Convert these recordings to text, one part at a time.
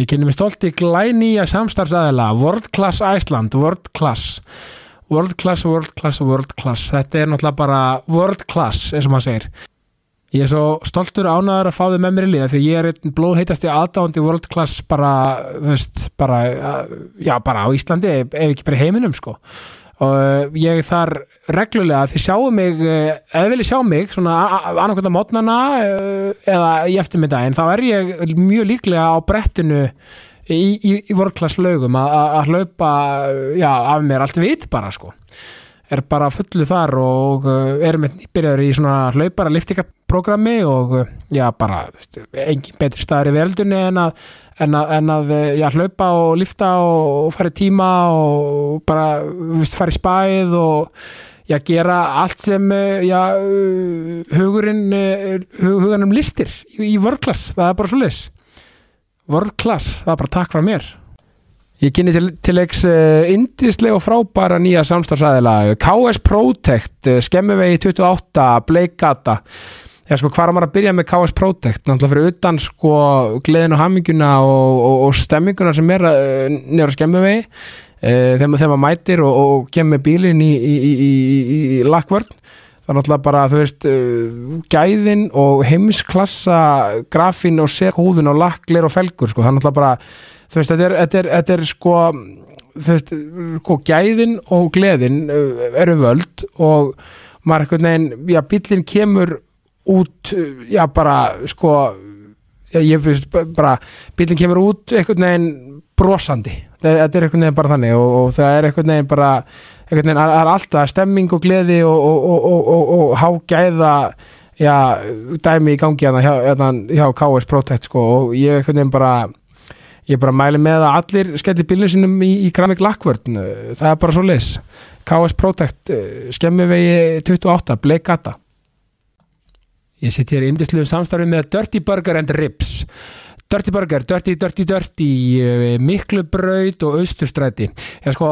Ég kynni mig stolt í glænýja samstarfsæðila World Class Iceland, World Class. World Class, World Class, World Class. Þetta er náttúrulega bara World Class eins og maður segir. Ég er svo stoltur ánæður að fá þau með mér í liða því ég er einn blóðheitasti aðdándi World Class bara, veist, bara já, bara á Íslandi ef ekki bara heiminum, sko og uh, ég er þar reglulega þið sjáu mig, eða viljið sjá mig svona annarkvæmda mótnana uh, eða í eftirmiddaginn, þá er ég mjög líklega á brettinu í, í, í vorklass lögum að hlaupa, já, af mér allt vit bara, sko. Er bara fullu þar og erum byrjaður í svona hlaupara liftingaprogrammi og já, bara veist, engin betri staður í veldunni en að en að, en að eh, já, hlaupa og lifta og, og fara í tíma og bara vist, fara í spæð og já, gera allt sem eh, já, hugurinn eh, hugurinn listir í, í vörklass, það er bara svo lis vörklass, það er bara takk frá mér. Ég kynni til, til leiks indislega og frábæra nýja samstagsæðila KS Protect, Skemmuvegi 28, Bleikata Já, sko, hvað er maður að byrja með KS Protect? Náttúrulega fyrir utan, sko, gleðin og hamminguna og, og, og stemminguna sem er uh, nýra skemmuvegi uh, þegar maður mætir og, og kemur bílinn í, í, í, í lakkvörn það er náttúrulega bara, þú veist uh, gæðin og heimsklassa grafin og sérhúðun og lakklir og felgur, sko, það er náttúrulega bara þú veist, þetta er, þetta er, þetta er sko þú veist, sko, gæðin og gleðin eru völd og maður eitthvað neginn, já, bílinn kemur út, já bara sko, já, ég finnst bara, bílinn kemur út einhvern veginn brosandi. Þetta er einhvern veginn bara þannig og, og það er einhvern veginn bara, einhvern veginn það er alltaf stemming og gleði og, og, og hágæða já, dæmi í gangi hjá, hjá, hjá KS Protect sko og ég einhvern veginn bara ég bara mæli með að allir skellir bílinu sinum í, í Grammic Lackvörn það er bara svo leis KS Protect, skemmi vegi 28, Bleikata Ég sitt hér í indisluðu samstarfi með Dirty Burger and Ribs. Dirty Burger, Dirty, Dirty, Dirty, eh, miklu braut og austurstræti. Já sko,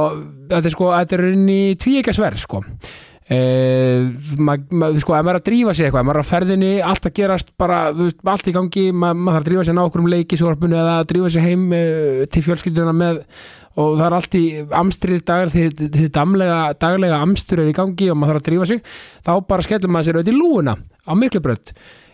þetta er sko, þetta er inn í tvíekasverð sko. Eh, maður sko, ef maður er að drífa sig eitthvað, maður er að ferðinni, allt að gerast bara, veist, allt í gangi, maður, maður þarf að drífa sig ná okkur um leikisvorpunni eða að drífa sig heim eh, til fjölskylduna með og það er allt í amstrið dagar því þetta daglega amstur er í gangi og maður þarf að drífa sig, þá bara skellum maður sér auðvitað í lúuna á miklu brönd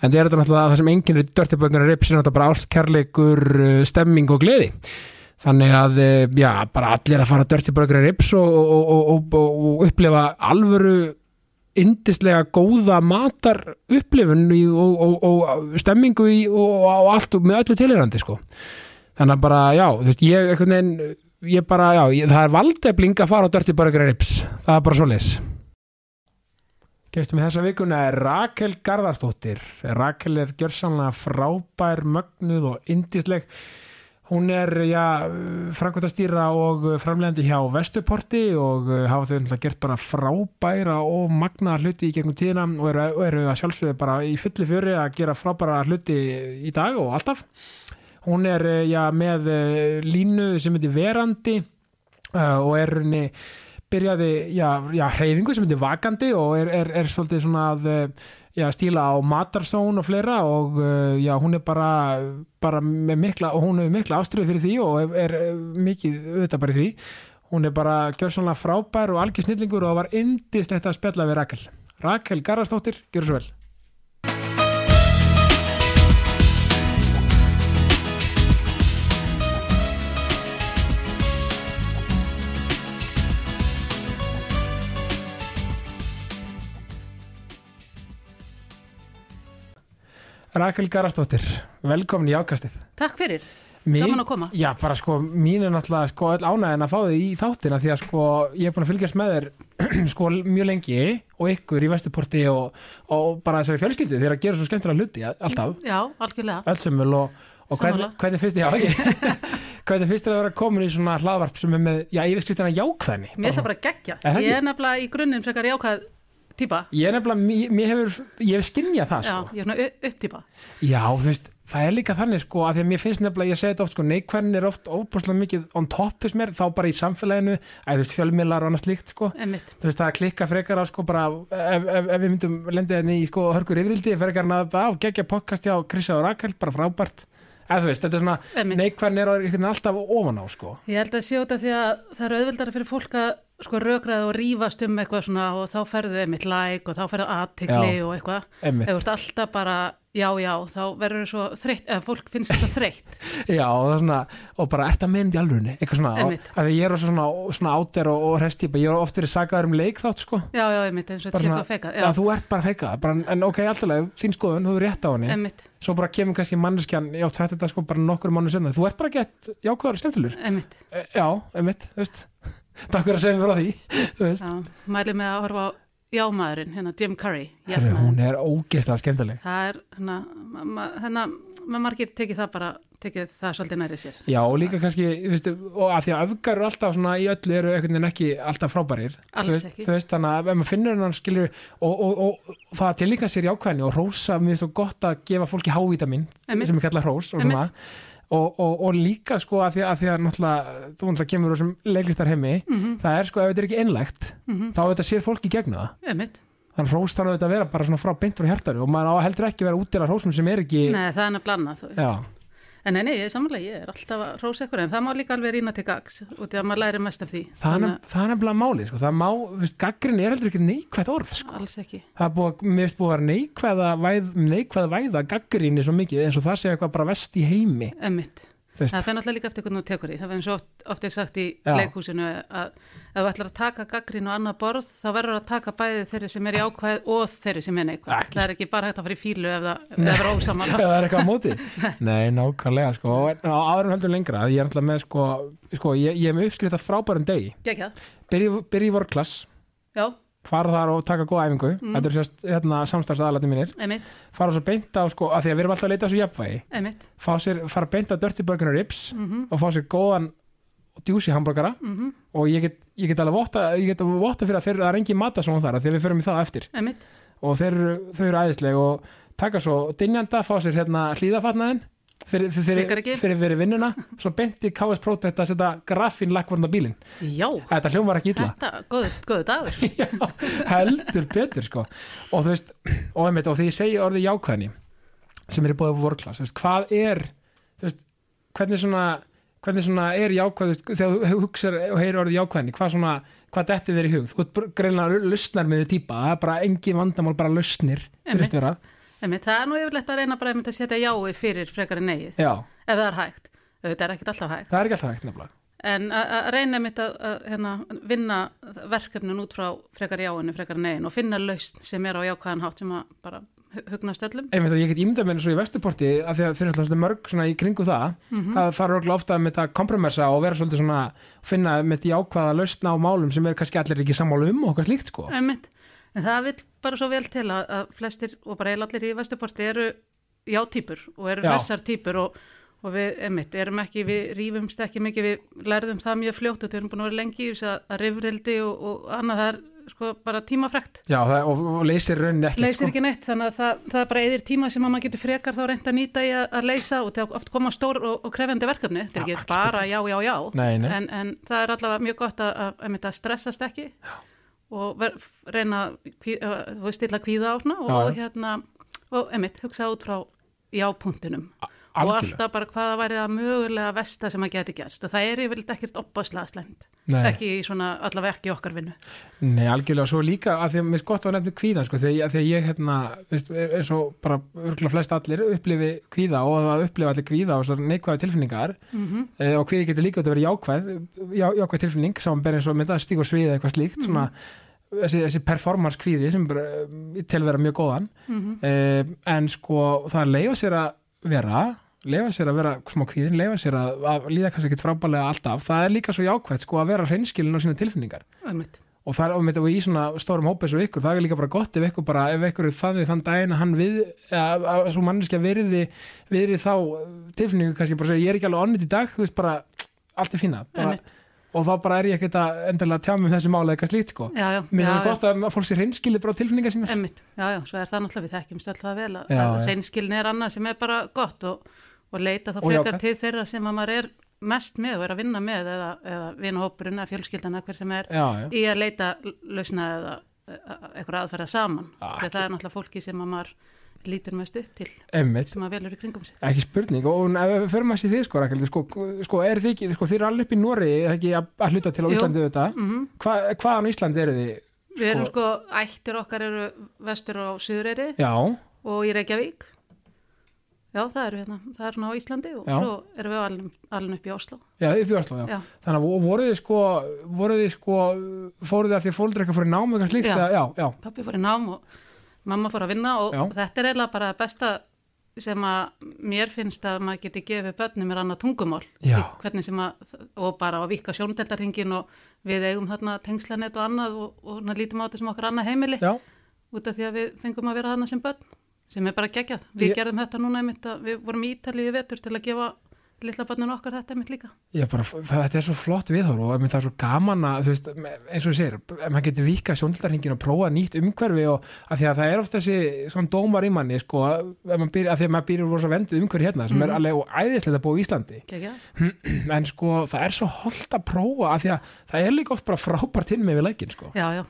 en það er þetta náttúrulega það sem enginn er dörtibögnar er rips er náttúrulega bara ástkærleikur uh, stemming og gleði? Þannig að, uh, já, bara allir að fara dörtibögnar er rips og, og, og, og upplifa alvöru indislega góða matar upplifun og stemmingu í, og allt með öllu tilhérandi sko. Þannig að bara, já, þú veist, ég, veginn, ég bara, já, ég, það er valdefling að fara á dörtibögnar er rips, það er bara svo les Gestum í þessa vikuna er Rakel Garðarstóttir. Rakel er gjörsamlega frábær, mögnuð og indisleg. Hún er ja, framkvæmtastýra og framlegandi hjá Vestuporti og uh, hafa þau náttúrulega gert bara frábæra og magnaða hluti í gegnum tíðina og eru, eru að sjálfsögðu bara í fulli fjöri að gera frábæra hluti í dag og alltaf. Hún er ja, með uh, línu sem heitir Verandi og er henni byrjaði, já, já, hreyfingu sem heitir vakandi og er, er, er svolítið svona að eh, já, stíla á matarsón og fleira og eh, já, hún er bara, bara með mikla, og hún hefur mikla ástriðu fyrir því og er, er eh, mikið auðvitað bara í því. Hún er bara gjörsanlega frábær og algjör snillingur og var indist þetta að spjalla við Rakel. Rakel Garðarstóttir, gjör svo vel. Rakel Garastóttir, velkomin í ákastið Takk fyrir, gaman að koma. Já, bara sko, mín er náttúrulega sko öll ánægin að fá þig í þáttina því að sko ég er búin að fylgjast með þér sko mjög lengi og ykkur í Vestuporti og, og bara þessari fjölskyldu þegar að gera svo skemmtilega hluti alltaf. Já, algjörlega. Öllsumul og, og hvernig, hvernig finnst þið, já ekki hvernig finnst þér að vera komin í svona hlaðvarp sem er með, já, yfirskriftina jákvæðni? Mér finnst það bara. Er það Ég er nefnilega í grunninn frekar jákvæð típa. Ég er nefnilega, mér, hefur, ég hef skinnjað það, Já, sko. ég er svona upp- upptípa. Já, þú veist, það er líka þannig, sko, að því að mér finnst nefnilega, ég segi þetta oft, sko, neikvæðin er oft óbúslega mikið on top fyrst mér, þá bara í samfélaginu, að þú veist, fjölmiðlar og annað slíkt, sko. Emmitt. Þú veist, það klikka frekar á, sko, bara, ef, ef, ef við myndum lendið henni í, sko, hörkur yfirildi, frekar hann að, á, geggja podcast hjá Krissa og Rakel, bara frábært. Eða þú veist, þetta er svona, neikvæðin er alltaf ofan á, sko. Ég held að af því að það eru auðveldara fyrir fólk að sko rökraða og rífast um eitthvað svona og þá ferðu einmitt like og þá ferðu aðtikli og eitthvað. Ef þú ert alltaf bara já, já, þá verður svo þreytt, eða fólk finnst þetta þreytt. Já, og það er svona, og bara ert að í alvörunni, eitthvað svona, og, Einmitt. að ég er svona, svona áter og, og restýpa, ég er oft verið sagaður um leik þátt, sko. Já, já, einmitt, eins og þetta sé eitthvað feikað. Já, þú ert bara feikað, bara, en ok, alltaf þín skoðun, þú er rétt á henni, Emmitt, svo bara kemur kannski manneskjan, ég átt þetta sko bara nokkur mánu senna, þú ert bara gett jákvæður og skemmtilegur, emmitt. e, já, einmitt, þú veist, takk fyrir að segja mér frá því, þú veist, Já, mæli með að horfa á jámaðurinn, hérna Jim Curry, yes Herri, hún er ógeðslega skemmtileg. Það er, hérna, ma- ma- hérna, maður margir tekið það bara, tekið það svolítið næri sér. Já, og líka kannski, þú veist, og að því að öfgar eru alltaf svona í öllu eru einhvern veginn ekki alltaf frábærir. Alls ekki. Þú veist, þannig að ef maður finnur hennan skilur og, og, og, og það til líka sér jákvæðni og rósa, mér finnst þú gott að gefa fólki hávítamin, sem er kallað hrós og svona. Og, og, og líka sko að því að, því að náttúrulega, þú náttúrulega kemur úr þessum leiklistar heimi, Mhm, það er sko ef þetta er ekki einlægt, mhm, þá þetta sér fólki gegna það. emmitt. Þannig þarf auðvitað að vera bara svona frá beint frá hjartari og maður á heldur ekki að vera útdela hrósum sem er ekki, Nei, það er nefnilega annað, þú veist. já, En nei, nei, ég er samanlega, ég er alltaf að rósa ykkur, en það má líka alveg rýna til gags, út í að maður læri mest af því. það er, nefnilega málið, sko, það má, viðst, gaggrin er heldur ekki neikvætt orð, sko. Alls ekki. það er búið, mér finnst búið að neikvæða væð, neikvæða væða gaggrinni svo mikið eins og það sé eitthvað bara vest í heimi Emmitt. Veist, Það fyrir náttúrulega líka eftir hvernig þú tekur því. Það eins og oft, oft er sagt í Já. leikhúsinu að ef þú ætlar að taka gaggrín og annað borð, þá verður að taka bæði þeirri sem er jákvæð og þeirri sem er neikvæð. Það er ekki bara hægt að fara í fílu ef það, ef það er ósamara. eða það er eitthvað á móti. Nei, nákvæmlega, sko. Og áðurum heldur lengra, ég er alltaf með sko, sko ég, ég er með uppskrift af frábærum degi byrja í vorklass, Já, fara þar og taka góða æfingu. Mm. þetta er sérst hérna, samstagsaðalæti mínir. Emitt, fara svo beint á, sko, að því að við erum alltaf að leita svo jafnvægi. Sér, fara beint á Dirty Burger Ribs Mm og fá sér góðan djúsi hambúrgara. -hmm. og ég get, ég get alveg votta, ég get votta fyrir að þeir, það er engin matasón þar því að við förum í það eftir. Emitt. og þeir, þau eru æðisleg og taka svo dynjanda, fá sér hérna hlýðafatnaðin fyrir, fyrir, fyrir, fyrir, vinnuna svo beint í KS Protect að setja graffín lakkvarn á bílinn, þetta hljómar ekki illa. Þetta, góður, góður dagur. Já, heldur betur sko. Og þú veist, og, einmitt, og því ég segi orðið jákvæðni sem er í bóðið vorklass, hvað er veist, hvernig svona hvernig svona er jákvæð, þegar þú hugsar og heyrir orðið jákvæðni, hvað svona hvað dettur þér í hug, þú greinlega lausnar með því típa, það er bara engin vandamál bara lausnir, Emitt, það er nú yfirlegt að reyna bara að setja jái fyrir frekar en negið, já, ef það er hægt. Þetta er ekkert alltaf hægt. það er ekki alltaf hægt nefnilega En að að reyna einmitt að, að hérna, vinna verkefnin út frá frekar jáinu, frekar negin og finna lausn sem er á jákvæðan hátt sem að bara hu- hugnast öllum. einmitt og ég get ímyndað mér svo í Vesturporti að því að þeir eru svolítið mörg svona í kringu það Mhm. það þarf örugglega ofta með þetta kompromessa og vera svolítið svona finna með því ákvaða lausna á málum sem er kannski allir ekki sammála um og eitthvað slíkt sko Einmitt. En það vil bara svo vel til að, að flestir og bara eiginlega allir í Vesturporti eru játýpur og eru Já. hressar týpur og, og við, einmitt, erum ekki, við rífumst ekki mikið, við lærðum það mjög fljótt og við erum búin að vera lengi í þess að, að rifrildi og, og annað það er sko bara tímafrekt. Já, það, og, og leysir rauninni ekkert Leysir sko. ekki neitt, þannig að það, það er bara eðir tíma sem að maður getur frekar þá reynt að nýta í að, að leysa og þegar oft koma stór og, og krefjandi verkefni, þetta er ekki bara já, já, já, Nei, nei. En, en það er allavega mjög gott að, að, að, að stressast ekki já. Og ver, reyna að, stilla kvíða á svona og, hérna, og emitt, hugsa út frá já-punktinum. Og alltaf bara hvaða væri að mögulega versta sem að geti gerst. Og það er yfirleitt ekkert opaslega slemt, Nei. ekki í svona allavega ekki okkar vinnu. Nei, algjörlega, svo líka að því að mér skott var nefnir kvíðan sko, þegar, ég- þegar ég hérna, eins og bara örgulega flest allir upplifi kvíða og það upplifa allir kvíða og svo neikvæði tilfinningar Mm -hmm. e, og kvíði getur líka að vera jákvæð já, jákvæð tilfinning, samanber eins og mynda stíg og sviða eitthvað slíkt, svona þessi, þessi performance kvíði sem bara, eh, til að vera mjög góðan e, en sko það leifa sér að vera leifa sér að vera smá kvíðin leifa sér að, að líða kannski ekkert frábælega alltaf. Það er líka svo jákvætt sko að vera hreinskilin á sína tilfinningar. Einmitt. og það er og, og í svona stórum hópi eins og ykkur, það er líka bara gott ef ykkur bara, ef ykkur er þannig þann daginn að hann við, að, að svo manneskja virði virði þá tilfinningu kannski bara segja, ég er ekki alveg onnit í dag, þú veist bara allt er fína bara, Einmitt. og þá bara er ég ekkert að endilega tjá mig um þessi mála eitthvað slíkt sko. Já, já, Mér finnst það gott að fólk sér reynskili bara á tilfinningar sínar. Emmitt, já, já, svo er það náttúrulega við þekkjumst alltaf vel að, reynskilin er annað sem er bara gott og, og leita þá frekar til þeirra sem að maður er mest með og er að vinna með eða, eða vinahópurinn eða fjölskyldana hver sem er Já, já, í að leita lausna eða eitthvað aðferða saman. Já, þegar það er náttúrulega fólki sem að maður lítur mest upp til emmitt sem að velur í kringum sig. Ekki spurning. Og ef við förum að sé þið sko, sko, sko er þið ekki, sko þið eru alveg upp í Nóri ekki að, hluta til á Jú. Íslandi þetta mm Hva, hvaðan Íslandi eru þið? Við erum Sko- sko, ættir okkar eru vestur á Suðureyri og í Reykjavík Já, það eru hérna, það er svona á Íslandi og Já. svo erum við alveg, alveg upp í Oslo já, upp í Oslo, já. Já. Þannig að voruð þið sko, voruð þið sko, fóruð þið að því fóldur eitthvað fóruð námu eitthvað slíkt? Já. eða- já, já, pappi fór í nám og mamma fór að vinna og Já. þetta er eiginlega bara besta sem að mér finnst að maður geti gefið börnum er annað tungumál Já. Hvernig sem að, og bara að vika sjóndeldarhingin og við eigum þarna tengslanet og annað og, og svona lítum á þetta sem okkar annað heimili já, út af því að við fengum að vera þarna sem börn sem er bara geggjað. Við Ég- gerðum þetta núna einmitt að við vorum í Ítalíu í vetur til að gefa litla börnun okkar þetta einmitt líka. ég bara, þetta er svo flott viðhór og einmitt það er svo gaman að, þú veist, eins og þú segir, maður getur vika sjóndeldarhingin og prófa nýtt umhverfi og að því að það er oft þessi svona dómar í manni, sko, ef maður býr, að því að maður býr úr rosa vendu umhverfi hérna, sem er Mhm. alveg og æðislegt að búa í Íslandi. Geggjað. en sko það er svo holdt að prófa af því að það er líka oft bara frábært hinn með við leikin sko. Já, já.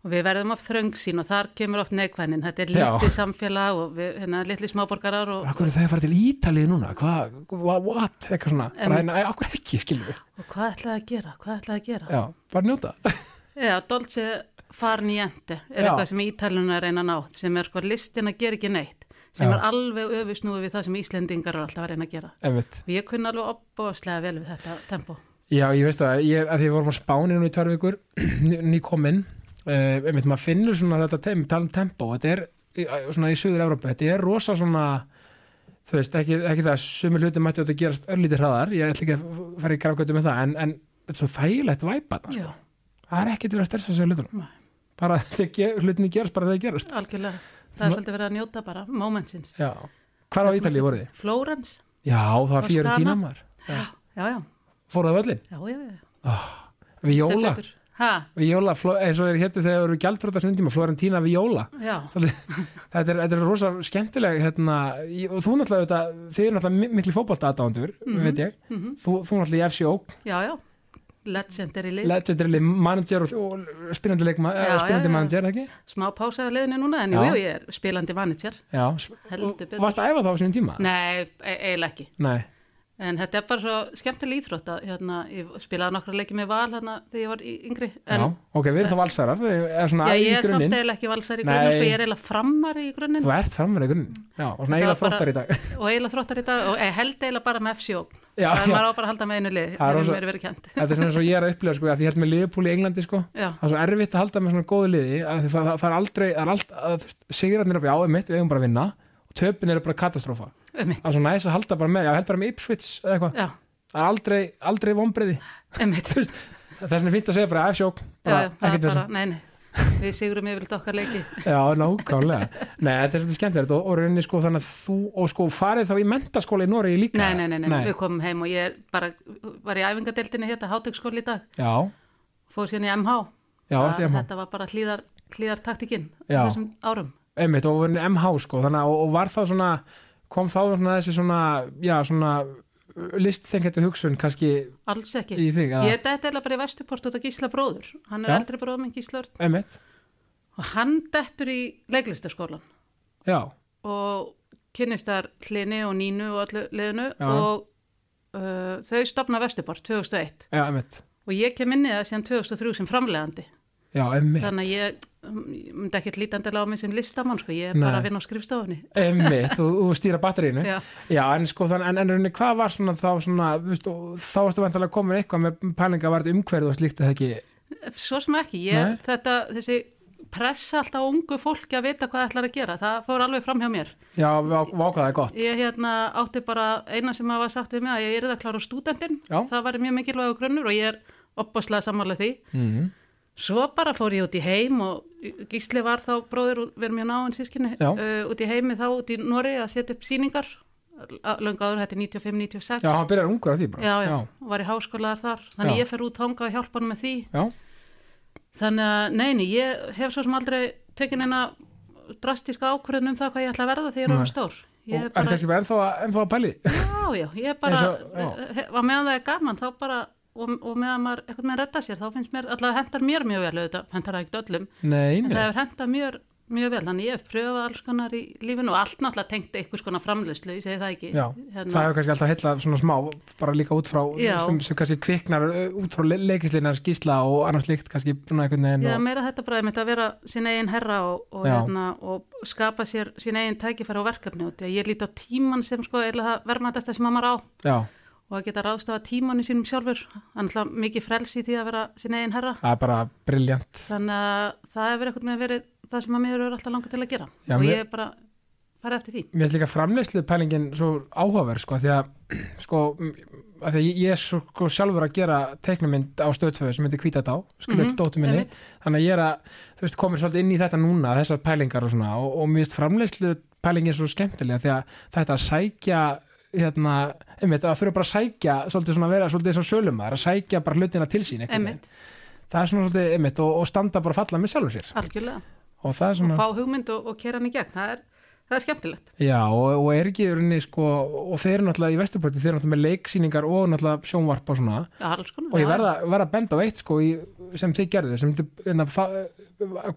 Og við verðum af þröng sín og þar kemur oft neikvænin. Þetta er Já. lítið samfélag og við, hérna, litli smáborgarar og, Akkur er það að fara til Ítalið núna hvað, what, eitthvað svona hérna, akkur ekki, skilur við og hvað ætlaði að gera? Hvað ætlaði að gera? já, bara njóta Já, Dolce far niente er Já. eitthvað sem Ítaluna að reyna að ná sem er sko listin að gera ekki neitt sem Já. er alveg öfusnúið við það sem Íslendingar eru alltaf að reyna að gera. Einmitt. Og ég kunni alveg opbóðslega vel við þetta tempo. já, ég veist það, ég, að því við vorum á Spáni núna í tvær vikur, ný kominn einmitt, maður finnur svona þetta tem, tala um tempo, þetta er svona í Suður Evrópu, þetta er rosa svona þú veist, ekki, ekki það sumir hluti mætti þetta gerast örlítið hraðar ég ætla ekki að fara í grákvættu með það en, en þetta er svo þægilegt væpa sko. Já, það er ekkert verið að stressa sig á hlutunum bara þegar hlutinni gerast bara þegar þeir gerast algjörlega. Það er svolítið verið að njóta bara momentsins. já. hvar á Ítalíu voruð þið? Flórens. já, það var fjörun tíma maður Já, já, já. fóruð það völlin? Já, já, já. Viola, Betur. Ha, Viola eins og þeir héttu þegar þeir eru gjaldfróta sem tíma Florentína Viola þetta er, er rosa skemmtileg hérna, og þú náttúrulega þið er náttúrulega mi- miklu fótbolta aðdándur, Mhm. veit ég mhm. þú, þú náttúrulega í FCO, Já, já. Legendary lið. legendary manager og, og spinandi, leikma, Já, já, spinandi já, manager, ekki? Smá pása á liðinu núna, en Já. jú, ég er spilandi manager. Já, og varst að æfa þá á sínum tíma? Nei, e eiginlega ekki. Nei. En þetta er bara svo skemmtileg íþrótt að hérna, ég spilaði nokkra leiki með val hérna þegar ég var yngri. En, já, ok, við erum þá valsarar við erum svona já, í ég er samt grunninn. eiginlega ekki valsar í grunninn, sko, ég er eiginlega frammari í grunninn. Þú ert framverið í grunninn já, og svona eiginlega þróttar í dag. og eiginlega þróttar í dag og ég held eiginlega bara með já, það er já, bara að halda með einu lið, Það er það er mér verið kent. þetta er svona eins og ég er að upplifa sko, að ég held með Liverpool í Englandi sko. Já, það er svo erfitt og töpin eru bara katastrófa. Það er svo næs að halda bara með, já, held bara með Ipswich eða eitthvað, það er aldrei, aldrei vonbreiði, það er svona fínt að segja bara afsjók, við sigurum yfirleitt okkar leiki. já, nákvæmlega, nei, þetta er svona skemmtilegt og, rauninni sko þannig að þú, og sko farið þá í mentaskóla í Noregi líka? Nei, nei, nei, nei, við komum heim og ég bara, var í æfingadeildinni hérna, hátökskóli í dag, já, fór síðan í MH. já, Þetta var bara hlýðar, hlýðar taktikinn Já. þessum árum. Einmitt, og MH sko, þannig að, og, var þá svona kom þá svona þessi svona já, svona listþengjandi hugsun kannski Alls ekki. þig, Ég dætti eða bara í Vestuport út af Gísla bróður. Hann er Já. eldri bróður minn Gísla Örn einmitt, og hann dettur í leiklistaskólan já, og kynnist þar hlini og nínu og allu liðinu Já. og uh, þau stopna Vestuport 2001 já, einmitt og ég kem inn í það síðan 2003 sem framlegandi. Já, Þannig að ég, myndi ekkert lítandilega á mig sem listamann, sko. ég er Nei. bara að vinna á skrifstofunni. Einmitt, og, og stýra batterínu Já. Já, en sko þannig, en, en hvað var svona þá svona, viðst, þá varstu vantilega komin eitthvað með pælinga var þetta umhverju og slíkt eða ekki Svo sem ekki, ég, þetta, þessi pressa alltaf ungu fólki að vita hvað ætlar að gera, það fór alveg fram hjá mér. Já, vákaði gott Ég hérna átti bara eina sem hafa sagt við mig að ég er að klára stúdendin, Já. það var mjög grunnur og ég er opbáslega sammála því. mm. Svo bara fór ég út í heim og Gísli var þá bróðir, og erum mjög náinn sískinni, Já. uh, út í heimi þá út í Nóri að setja upp síningar löngu áður, þetta er 95-96 Já, hann byrjar ungur af því bara. Já, já, og var í háskólaðar þar þannig Já. ég fer út þangað og hjálpa hann með því. Já, þannig að, neini, ég hef svo sem aldrei tekin eina drastíska ákvörðun um það hvað ég ætla að verða þegar ég er orðin stór. Og ég er bara, kannski bara ennþá, að- að pæli já, já, ég bara og- já. he- var meðan það er gaman þá bara, og, og meðan maður eitthvað með redda sér, þá finnst mér, alltaf hendar mér mjög vel auðvitað, hendar það ekkert öllum. Nei, en það nei, hefur hendað mjög, mjög vel þannig ég hef pröfað alls konar í lífinu og allt náttúrulega tengt einhvers konar framleyslu, ég segi það ekki. Já Hérna- Það hefur kannski alltaf heillað svona smá bara líka út frá, Já. sem, sem kannski kviknar uh, út frá leikislinar skísla og annars líkt kannski svona einhvern veginn Já, og, meira þetta bara einmitt að vera sín eigin herra og, og, hérna, og skapa sér sín eigin tækifæri og verkefni og því að ég líti á tíman sem sko er það verðmætasta sem maður á. Já, og að geta ráðstafa tímanu sínum sjálfur. Þannig að mikið frelsi í því að vera sín eigin herra. Það er bara briljant þannig að það hefur eitthvað með verið það sem að mér eru alltaf langa til að gera. Já, og ég bara farið eftir því. Mér finnst líka framleyslu pælingin svo áhugaverð sko, því að sko, að því að ég er svo sko, sjálfur að gera teiknumynd á stöðtöðu sem heitir Hvítadá, skilur mm dóttur minni. einmitt. þannig að ég er að, þú veist, komir svolítið inn í þetta núna, þessar pælingar og svona og, og mér hérna, einmitt, að þurfa bara að sækja svolítið svona að vera svolítið svo sölumar að sækja bara hlutina til sín það er svona svolítið, einmitt, og, og standa bara falla með sjálfur sér. Algjörlega. Og það er og svona fá hugmynd og, og kera hann í gegn það er, það er skemmtilegt. Já, og, og er ekki rauninni sko, og þeir eru náttúrulega í Vesturporti þeir eru náttúrulega með leiksýningar og náttúrulega sjónvarp og svona, Já, alls konar, og ég já. verða, verða að benda á eitt sko í, sem þið gerðu sem hérna, það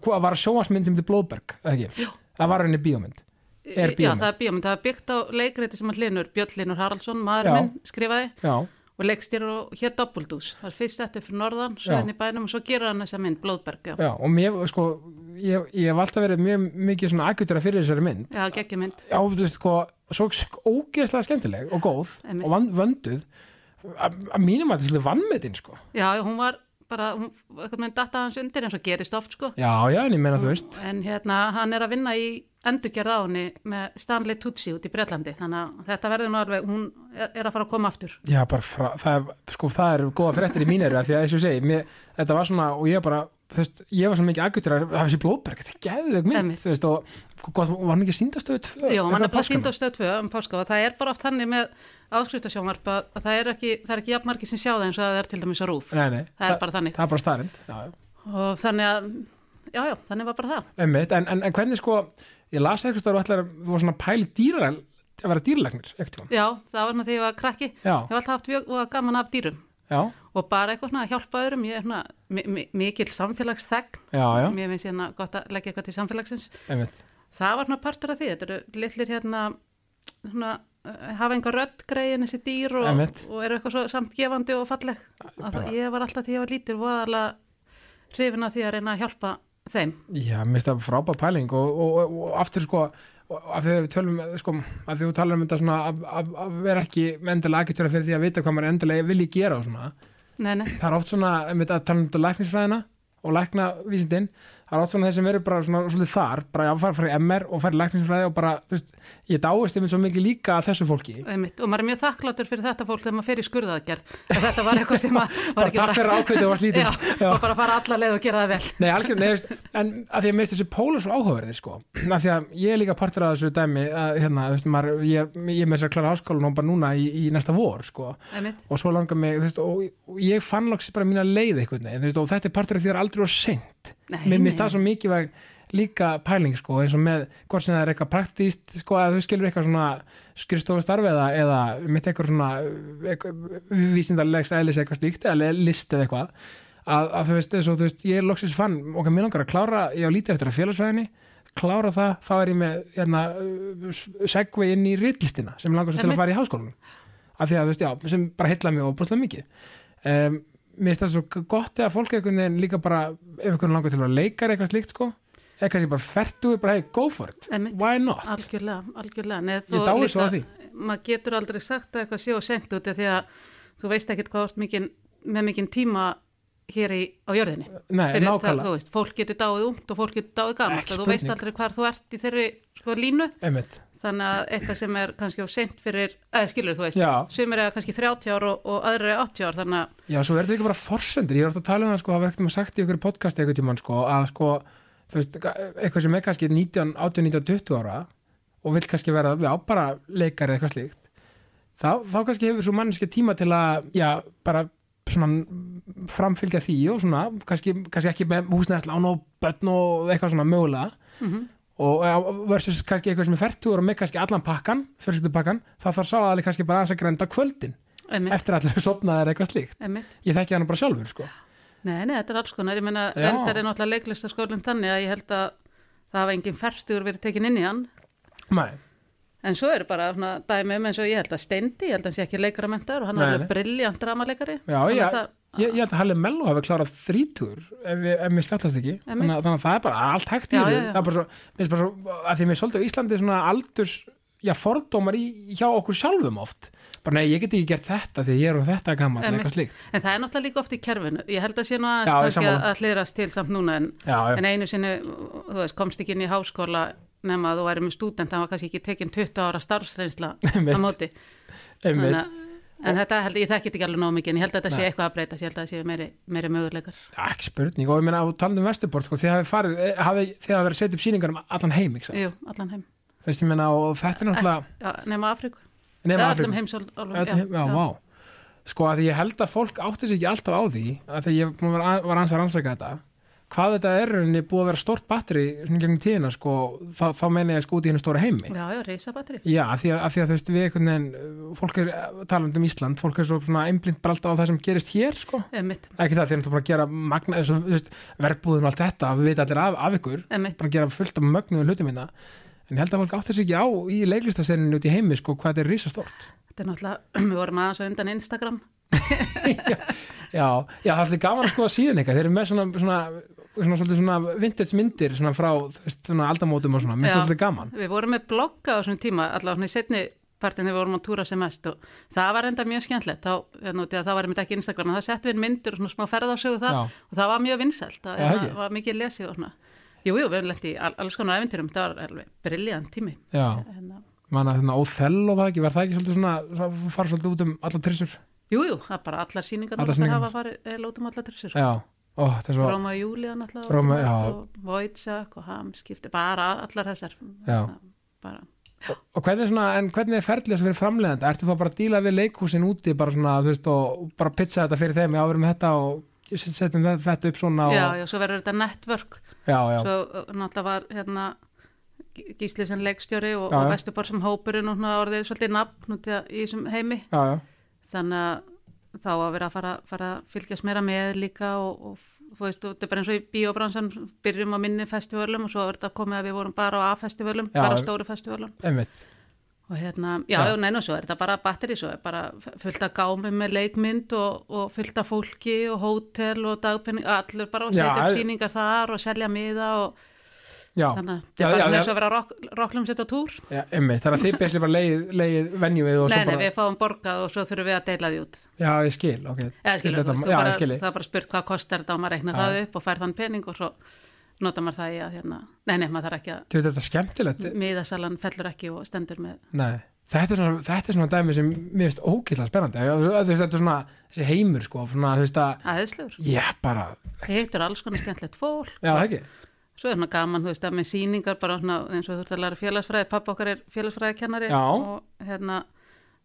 hvað var sjónvarsmynd sem myndi Blóðberg, eða ekki? Það var rauninni bíómynd er Já, bíómynd. það er bíómynd, það er byggt á leikreiti sem að hlinur Björn Linur Haraldsson, maður Já. minn, skrifaði. Já, og leikstýr og hér Dobbuldús það er fyrst eftir fyrir norðan, svo Já. henni bænum og svo gerur hann þessa mynd, Blóðberg já, já, og mér, sko ég, ég hef alltaf verið mjög mikið svona akutura fyrir þessari mynd. Já geggjumynd Já, þú veist, sko, svo ógeðslega skemmtileg og góð Einmitt. og van, vönduð. Að mínum að þetta er vannmetinn, sko. Já, hún var bara, hún, eitthvað með datta hans undir eins og gerist oft sko. Já, já, en ég meina, þú veist. En hérna, hann er að vinna í endurgerð á henni með Stanley Tutsi út í Bretlandi. Þannig að þetta verður nú alveg, hún er, er að fara að koma aftur. Já, bara frá, það sko, það er góða fréttir í mín eru, af því að og ég segi, mér, þetta var svona, og ég bara, þú veist, ég var svona mikið aðgjötur að hafa þessi blóðberg, þetta er geðveik mynd, þú veist, og hvað, var hann ekki síndastöðu tvö? Jó, hann er bara sínd á páskana? stöð 2 um páska og það er bara oft þannig með áskriftasjónvarp að að það er ekki, það er ekki jafn margir sem sjá það eins og það er til dæmis á rúf Nei, nei, það er bara þannig. það er bara starrend, og þannig að, já, já, þannig var bara það. Einmitt, en, en, en hvernig sko, ég las eitthvað og ætlar að þú var svona pæli dýra, að vera dýralegnir, ekkert Já, það var svona þegar ég var krakki. Ég Já, hef alltaf haft mjög og gaman af dýrum. Já, og bara eitthvað svona að hjálpa öðrum ég er svona mi mi já, já, mér finnst hérna gott að leggja eitthvað til samfélagsins. Einmitt, það var svona partur af því, þetta eru litlir hérna svona, uh, hafa einhver rödd greiðin þessi dýr og, og eru eitthvað svo samt gefandi og falleg. Að ég var alltaf því ég var lítil voðalega hrifin af því að reyna að hjálpa þeim. Já, mér finnst það frábær pæling og, og, og, og aftur sko, af því að við tölum, sko, af því að þú talar um þetta svona að, að, að vera ekki endilega aðgjötur fyrir því að vita hvað maður endilega vilji gera og svona, nei, nei, það er oft svona að tala um þetta læknisfræðina og lækna vísindin, það er oft svona þeir sem eru bara svona svolítið þar, bara að fara, í MR og fara í læknisfræði og bara, þú veist, ég dáist einmitt svo mikið líka að þessu fólki. Einmitt og maður er mjög þakkláttur fyrir þetta fólk þegar maður fer í skurðaðgerð. Að þetta var eitthvað sem að var bara ekki takk fyrir ákveðið og var slítið. Já, og bara fara alla leið og gera það vel. Nei, algjör, nei, veist, en að því að mér finnst þessi pólur svo áhugaverðir, sko, að því að ég er líka partur af þessu dæmi, að, hérna, veist, maður, ég, ég með þess að klara háskólan og bara núna í, í næsta vor, sko, einmitt, og svo langar mig, þú veist, og, og ég fann loks bara mína leið einhvern veginn, þú veist, og þetta er partur af því að það er aldrei og seint, Nei, mér finnst það svo mikilvæg líka pæling, sko, eins og með hvort sem það er eitthvað praktíst, sko, að þú skilur eitthvað svona skrifstofustarfi eða, eða mitt eitthvað svona vísindarlegst eðlis eitthvað slíkt, eða list eða eitthvað að, að þú veist, og þú veist, ég er loksins fann og mér langar að klára, ég á lítið eftir að félagsvæðinni klára það, þá er ég með hérna, segvi inn í ritlistina sem langar svo til að fara í háskólanum. Af því að, þú veist, já, sem bara heilla mig óbúslega mikið. Um, mér finnst það svo gott eða fólk einhvern veginn líka bara ef einhvern langar til að leikar eitthvað slíkt, sko eða kannski bara ferdu, bara hey, go for it. Einmitt. why not, algjörlega, algjörlega. Nei, ég dái svo að því. maður getur aldrei sagt að eitthvað sé og sent út því að þú veist ekkert hvað ást mikinn, með mikinn tíma hér í, á jörðinni. Nei, Fyrir það, nákvæmlega, þú veist, fólk getur dáið ungt og fólk getur dáið gamalt Ekki þú veist spurning. aldrei hvar þú ert í þeirri sko línu. Einmitt. Þannig að eitthvað sem er kannski á sent fyrir, eða skilur þú veist, Já. sumir er kannski 30 ár og, og aðrir er 80 ár þannig að Já, svo er þetta ekki bara forsendur, ég er ofta að tala um það sko, það var ekkert um að sagt í ykkur podcast eitthvað tímann sko, að sko, þú veist, eitthvað sem er kannski 19, 18, 19, 20 ára og vill kannski vera, já, bara leikari eða eitthvað slíkt þá, þá kannski hefur svo manneski tíma til að, já, bara svona framfylgja því og svona kannski, kannski ekki með húsnæðslan og börn og eitthvað svona mögulega. Mm og já, versus kannski eitthvað sem er færtugur og með kannski allan pakkan, fjölskyldupakkan þá þarf sá aðli kannski bara aðeins að grænda kvöldin einmitt, eftir allir sopnaðir eitthvað slíkt. Einmitt. ég þekki hann bara sjálfur sko. Nei, nei, þetta er alls konar, ég meina Já. reyndar er náttúrulega leiklistaskólinn þannig að ég held að það hafa engin ferstugur verið tekin inn í hann. Nei, en svo eru bara svona dæmi um eins og ég held að Steindi, ég held að hann sé ekki leikaramentar og hann er brilljant dramalegari. Já, ég, að það- ég, ég held að Halli Mello hafi klárað þrítur ef, ef mér skallast ekki. Þannig, að- þannig að það er bara allt hægt í þessu. það er bara svo, bara svo að því mér svolítið á Íslandi svona aldurs já, fordómar í, hjá okkur sjálfum oft. Bara nei, ég get ekki gert þetta því ég er og þetta gammal slíkt. En það er náttúrulega líka oft í kerfinu. Ég held að sé nú aðeins að, hlýrast til samt núna en, já, já, en einu sinni, þú veist, komst ekki inn í háskóla nema að þú væri með stúdent, það var kannski ekki tekin 20 ára starfsreynsla á móti. Þannig að- En þetta held ég þekki þetta ekki alveg nóg mikið, en ég held að þetta sé eitthvað að breyta, ég held að þetta sé meiri, meiri möguleikar. Já, ekki spurning og ég meina á talandum Vesturbort sko, þið hafið farið, eh, þið hafið verið að setja upp sýningar um allan heim, ekki sant? Jú, allan heim. ég meina og þetta er náttúrulega Afríku. nema Já, Afríku. heim, já, vá sko að ég held að fólk átti sig ekki alltaf á því að því ég að var ans að rannsaka þetta hvað þetta er rauninni búið að vera stórt batteri svona gegnum tíðina sko þá, þá meina ég sko út í hennu stóra heimi Já, já, reysabatteri. Já, af því að, að því að þú veist við einhvern veginn, fólk er talandi um Ísland, fólk er svo svona einblind bara alltaf á það sem gerist hér, sko. Emitt, Ekki það, því að bara að gera magna, þú verbúðum og allt þetta, við veit allir af, af ykkur, emitt. bara að gera fullt af mögnuðum hlutum minna. En ég held að fólk átti sig ekki á í leiklistaseninu út í heimi, sko, hvað þetta er. Já, já, það er gaman að skoða síðan eitthvað, þeir eru með svona, svona, svona, svona, svona vintage myndir, svona frá, þú veist, svona aldamótum og svona, mér finnst þetta gaman. Við vorum með blogga á þessum tíma, allavega svona í setni partin þegar við vorum að túra sem mest og það var enda mjög skemmtilegt, þá, það var einmitt ekki Instagram, en það settum við myndir og svona smá ferðarsögu það Já. og það var mjög vinsælt, það Já, var mikið lesið og svona. Jú, jú, við höfum lent í all, alls konar æfintýrum, það var alveg briljant tími. Já, manna þarna Óþello var ekki, var það ekki svolítið svona, svona fara svolítið út um allar trissur? jú, jú, það bara allar síningar Allar það sýningarnar. hafa farið eða lótum allar trissur. Já, er svo, Róma og Júlía náttúrulega Róma, og, já. og Hamskipti, bara allar þessar. Bara, og hvernig svona, hvernig er ferðlega sem fyrir framleiðandi? Ertu þá bara að díla við leikhúsin úti bara svona, veist, og bara pizza þetta fyrir þeim, já, við erum þetta og setjum þetta- upp svona og, já, já, svo verður þetta já, svo náttúrulega var hérna Gí- Gísli sem leikstjóri og, og. Vesturborg sem hópurinn og orðið svolítið nafn í þessum heimi já, já, þannig að þá að vera að fara, fara að fylgjast meira með líka og, og þú veist, og þetta er bara eins og í bíóbransan byrjum á minni festivalum og svo er þetta komið að við vorum bara á A-festivalum, Já, bara á stóru festivalum einmitt, og hérna, já, Já. neina, svo er þetta bara batteri, svo er bara fullt af gámi með leikmynd og, og fullt af fólki og hótel og dagpenning, allir bara að Já, setja upp sýningar þar og selja miða og já, þannig að Já, er bara eins og að vera rock, rocklumsett á túr já, einmitt, þannig að þið beslir bara leið, leið venjúið og nei, svo nei, bara, við fáum borgað og svo þurfum við að deila því út. Já, ég skil, ok, eða skilur, Þetta- veist, já, bara, það er bara spurt hvað kostar þetta og maður reikna það upp og fær þann pening og svo nota maður það í að hérna, nei, nei, maður þarf ekki að þú veit þetta er skemmtilegt, miðasalan fellur ekki og stendur með nei, þetta er svona, þetta er svona dæmi sem mér finnst ókýrlega spennandi, þetta er svona, þessi heimur, sko, svona, já, já, Svo er svona gaman, þú veist, að með sýningar bara svona, eins og þú ert að læra félagsfræði, pappa okkar er félagsfræðikennari Já. og hérna,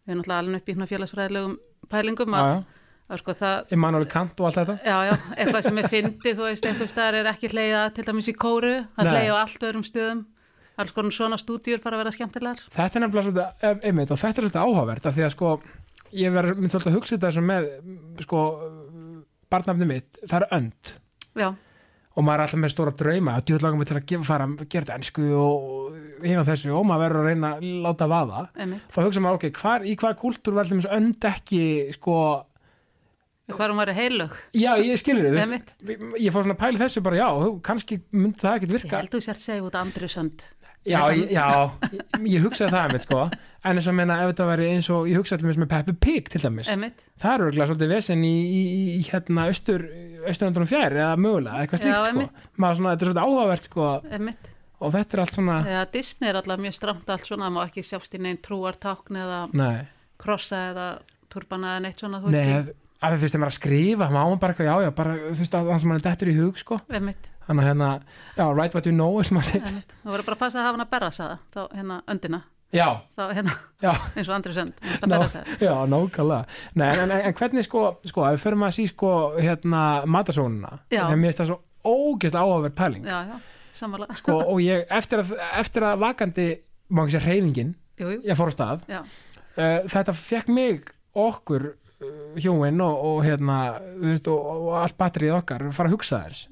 við erum náttúrulega alveg upp í svona félagsfræðilegum pælingum já, að, já, að sko það, Immanuel Kant og allt þetta, já, já, eitthvað sem er fyndið, þú veist, einhver staðar er ekki hleyða til dæmis í kóru, það hleyða á allt öðrum stöðum, alls konar svona stúdíur fara að vera skemmtilegar. þetta er nefnilega svolítið, em- einmitt, og þetta er svolítið áhugavert, af því að, sko, ég verður mynd svolítið að hugsa þetta sem með, sko, barnafni mitt, það er önd, Já, og maður er alltaf með stóra drauma og djúðlangum mig til að gefa fara gera þetta ennsku og hina þessu og maður verður að reyna að láta vaða einmitt. þá hugsa maður, ok, hvar, í hvaða kúltúr verður þess önd ekki, sko Hvað er hún verið heilög? já, ég skilur þið, Einmitt. ég fór svona að pæla þessu bara, já, kannski myndi það ekkert Ég virka held þú sér segja út Andri Sönd. já, að- ég, já, ég, ég hugsaði það einmitt, sko, en eins og meina ef þetta væri eins og, ég hugsaði allir með Peppi Pig til dæmis, Einmitt. það er örgulega svolítið vesen í, í, í hérna austur austuröndunum fjær eða mögulega, eitthvað Já, slíkt, sko einmitt. maður svona, þetta er svolítið áhugavert, sko Einmitt. og þetta er allt svona, Eða Disney er alltaf mjög stramt allt svona, það má ekki sjást í neinn trúartákn eða nei krossa eða turbana eða neitt svona, þú Nei, veist að, að þú veist, þegar maður er að skrifa má hann bara eitthvað, já, já, bara, þú veist, að það sem hann er dettur í hug, sko, ég, einmitt, þannig að hérna, já, right what you know sem að segja, Einmitt. Það voru bara að passa að hafa hann að berra saða, þá hérna öndina, já, þá hérna já. eins og Andri Sönd, já, nákvæmlega. Nei, en, en, en hvernig sko, sko, ef við förum að sí sko, hérna, matasónuna þegar mér finnst það svo ógeðslega áhugaverð pæling. Já, já, samanlega. sko, og ég, eftir að, eftir að vakandi, má ekki segja hreyfingin Jú, jú, ég fór á stað, uh, þetta fekk mig okkur uh, hjóin og, og hérna, þú veist, og, og allt batterið okkar, fara að hugsa þess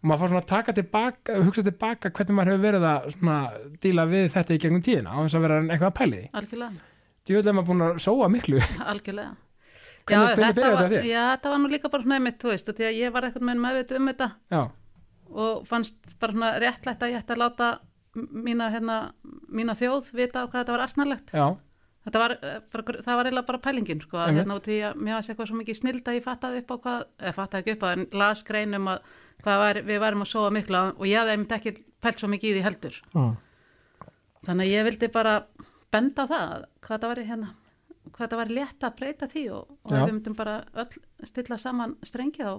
einmitt. maður fór svona að taka tilbaka hugsa tilbaka hvernig maður hefur verið að svona díla við þetta í gegnum tíðina á þess að vera eitthvað að pæli því djúvel er maður búin að sóa miklu algjörlega. Var, þetta þér? Já, þetta var nú líka bara svona einmitt, þú veist, og því að ég var eitthvað með meðveit um þetta já, og fannst bara svona réttlætt að ég ætti að láta mína, hérna, mína þjóð vita hvað þetta var asnalegt. já, Þetta var, eh, bara, það var eiginlega bara pælingin, sko, að hérna út í að mér var eitthvað svo mikið snild að ég fattaði upp á hvað, eða fattaði ekki upp á, en las greinum að var, við varum að sóa miklu og ég hafði einmitt ekki pælt svo mikið í því heldur. mm. Þannig að ég vildi bara benda það, að hvað það var hérna, hvað það var létt að breyta því og, og við myndum bara öll stilla saman strengi þá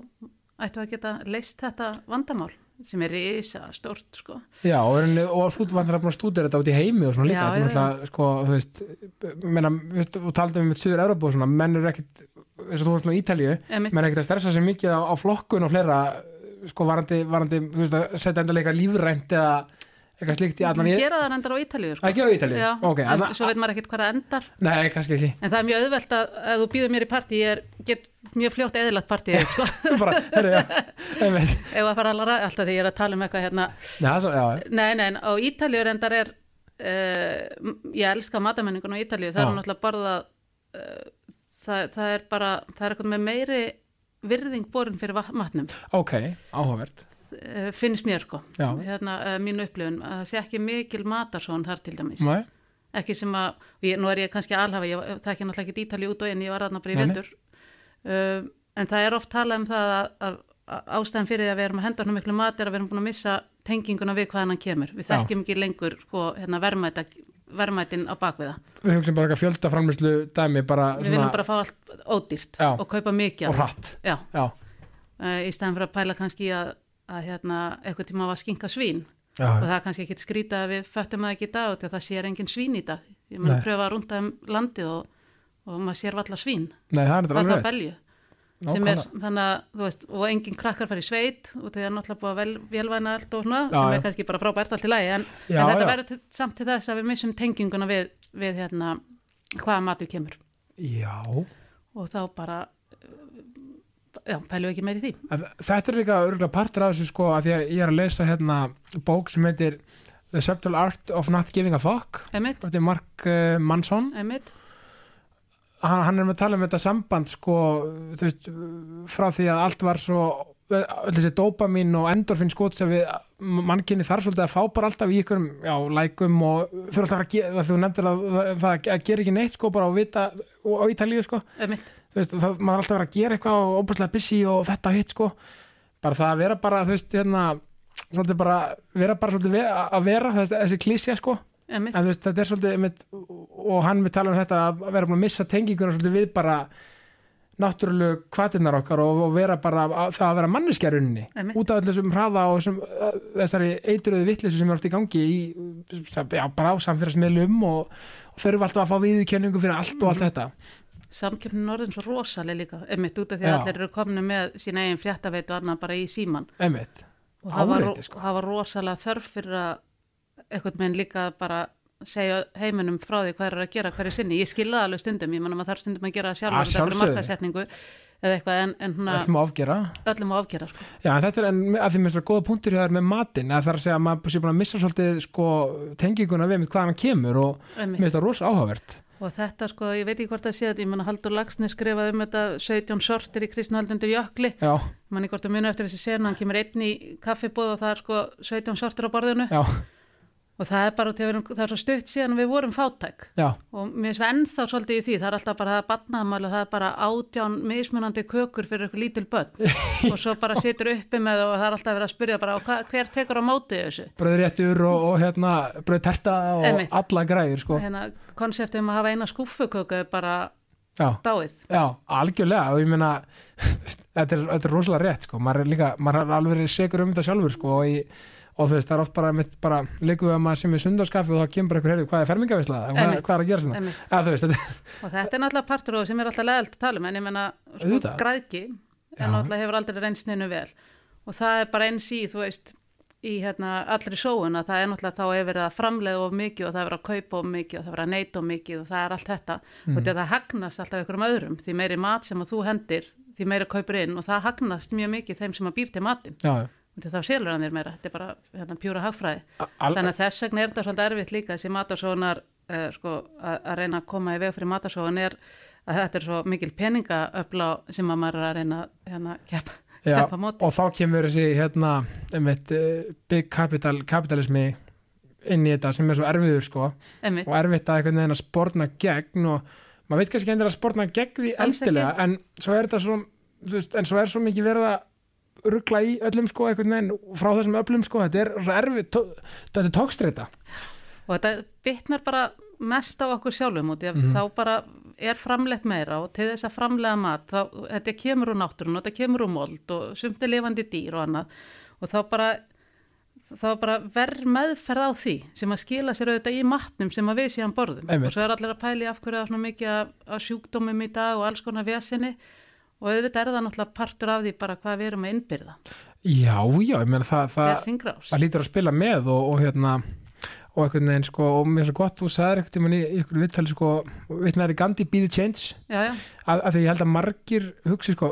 ættu að geta leist þetta vandamál sem er risa stórt sko. já og, og þú vantar að stúdera þetta út í heimi og svona líka, Já, þetta er náttúrulega sko, þú veist, menna, veist, og taldum við með Suður Európa og svona, menn eru ekkit eins og þú veist nú í Ítalíu, Einmitt. menn er ekkit að stressa sér mikið á, á flokkun og fleira sko varandi, varandi, þú veist, að setja endalega lífrænt eða eitthvað slíkt í allan ég, gera það reyndar á Ítalíu sko. að gera á Ítalíu, Já, ok, en svo veit maður ekkert hvað það endar. Nei, kannski ekki. En það er mjög auðvelt að, að þú býður mér í partí ég er, get mjög fljótt eðilagt partí sko. bara, herru, já, einmitt. Ef að fara alveg alltaf því ég er að tala um eitthvað hérna. Já, svo, já, Nei, nei, á Ítalíu reyndar er uh, ég elska matamenningun á Ítalíu, það Já. er náttúrulega borða uh, það, það er bara það er eitthvað með meiri virðing borin fyrir va- matnum. Ok, áhugavert. Uh, finnst mér sko. Hérna, uh, mínu upplifun, að það sé ekki mikil matarsón þar til dæmis. Nei, ekki sem að, ég, nú er ég kannski alhafa ég það ekki náttúrulega ekki Ítalíu út og inn, ég var þarna bara í vetur. Uh, en það er oft talað um það að, að, að ástæðan fyrir því að við erum að henda hann miklu mat er að við erum búin að missa tenginguna við hvaðan hann kemur. Við þekkjum ekki lengur sko, hérna, verðmæta, verðmætin á bakviða við hugsim bara eitthvað fjölda framlýslu dæmi bara við viljum bara fá allt ódýrt Já. og kaupa mikið og hratt. Já, Já, uh, í stæðan fyrir að pæla kannski að, að hérna, eitthvað tíma var skinka svín. Og það kannski ekki skrýta að við föttum það ekki í dag og að það sér engin svín í dag. Ég mun að pröfa að rúnda um landið og, og maður sér valla svín. Nei, það er þetta alveg sem er þannig að þú veist og engin krakkar fara í sveit og það er náttúrulega búið að vel, velvæna allt og svona Já, sem já. er kannski bara frábært allt í lagi en, Já, en þetta já. verður samt til þess að við missum tenginguna við, við hérna hvaða matur kemur. Já, og þá bara já, pælum við ekki meir í því. Þetta er líka örgulega partur af þessu sko að því að ég er að lesa hérna bók sem heitir The Subtle Art of Not Giving a Fuck. Þetta er Mark uh, Manson. Emmett, hann, er með að tala um þetta samband sko, þú veist, frá því að allt var svo öll þessi dopamin og endorfin við mannkinni þarf svolítið að fá bara alltaf í ykkur já, lækum og fyrir alltaf að gera þú nefndir að það, það að gera ekki neitt sko bara á vita og á Ítalíu sko. Þú veist, það, maður er alltaf að gera eitthvað og óbúslega busy og þetta hitt sko. Bara það að vera bara, þú veist, hérna svolítið bara, vera bara svolítið að vera þessi klísja sko Þú veist, þetta er svolítið einmitt, og hann við tala um þetta að vera búin að missa tenginguna svolítið við bara náttúrulegu kvatinnar okkar og, og vera bara að, það að vera manneskjarunni Einmitt. út af þessum hraða og þessum, uh, þessari eitruðu vitleysu sem er oft í gangi í, já, bara á samfélagsmiðlum og, og þurfa alltaf að fá viðurkenningu fyrir allt og allt þetta. Samkjöfnin orðin svo rosaleg líka Emmett út af því að allir eru komni með sína eigin fréttaveit og annað bara í síman einmitt, og það var, Áreiti, sko. það var rosalega þörf fyrir að eitthvað með líka bara segja heiminum frá því hvað er að gera hverju sinni, ég skilða alveg stundum. Ég manna maður þarf stundum að gera það sjálfur Að markasetningu eða eitthvað en, en húnna, ætlum að afgera. öllum að afgera sko. Já, en þetta er en að því mér finnst það góða punktur hjá þér með matinn, að það er að segja að maður sé búin að missa svolítið sko tenginguna við með hvað hann kemur og mér finnst það rosa áhugavert. Og þetta sko, ég veit ekki hvort það sé þetta ég manna Haldur Lagsni skrifaði um þetta 17 sortir í kristnaldundur jökli. Manni hvort að muni eftir þessi sena hann kemur einn í kaffibóð og það er sko 17 sortir á borðinu. Já, og það er bara, við það er svo stutt síðan við vorum fátæk. Já, og mér finnst við ennþá svolítið í því það er alltaf bara það badnaðamæli og það er bara átján mismunandi kökur fyrir eitthvað lítil börn. Og svo bara situr uppi með og það er alltaf verið að spyrja bara hva, hver tekur á móti þessu? Bröðréttur og, og hérna bröð terta og Einmitt. alla græður sko. Hérna, konseptið um að hafa eina skúfuköku er bara já, dáið. já, algjörlega. Og ég meina, þetta er, þetta er rosalega rétt sko, maður er líka, maður er alveg segur um þetta sjálfur sko. Og, í, og þú veist, það er oft bara, mitt, bara við að maður sem er sundarskaffi og þá kemur ykkur heyrðu, hvað er fermingavisla, hvað, hvað er að gera svona. Já, þú veist, Og þetta er náttúrulega partur og sem er alltaf leðalt að tala um, en ég menna, sko, græðki, Já. en náttúrulega hefur aldrei reynst neinu vel. Og það er bara eins í, þú veist, í hérna allri sóun að það er náttúrulega þá er verið að framleiða of mikið og það verið að kaupa of mikið og það verið að neyta of mikið og það er allt þetta. Mm. Og þetta hagnast alltaf ykkur um öðrum, því meiri mat sem að þú hendir, því meira kaupir inn og það hagnast mjög mikið þeim sem að býr til matin. já, Og þá selur hann þér meira, þetta er bara hérna, pjúra hagfræði. al, Þannig að þess vegna er þetta svolítið erfitt líka þessi matarsónar uh, sko, að reyna að koma í veg fyrir matarsóan er að þetta er svo mikil peningaöfla sem að maður er að reyna hérna, keppa, já, keppa móti. og þá kemur þessi hérna, einmitt, uh, big capital, kapitalismi inn í þetta sem er svo erfiður sko Einmitt, og erfitt að einhvern veginn að sporna gegn og maður veit kannski ekki endilega að sporna gegn því endilega en svo er þetta svo veist, en svo er svo mikið verið að ruggla í öllum sko einhvern veginn frá þessum öllum sko þetta er erfitt, tó- þetta er tókstreita og þetta bitnar bara mest á okkur sjálfum og Mhm. þá bara er framleitt meira og til þess að framlega mat þá, þetta kemur úr náttúrun og þetta kemur úr mold og sumt er lifandi dýr og annað og þá bara þá bara verð meðferð á því sem að skila sér auðvitað í matnum sem að við síðan borðum Einmitt. og svo er allir að pæli af hverju það er svona mikið af, af sjúkdómum í dag og alls konar vesinni og auðvitað er það náttúrulega partur af því bara hvað við erum að innbyrða. Já, já, ég meina það, það er það, lítur að spila með og, og hérna og einhvern veginn sko, og mér er svo gott þú sagðir einhvern veginn í ykkur viðtali sko, vitnaði Gandhi be the change. Já, já, að, að því ég held að margir hugsi sko,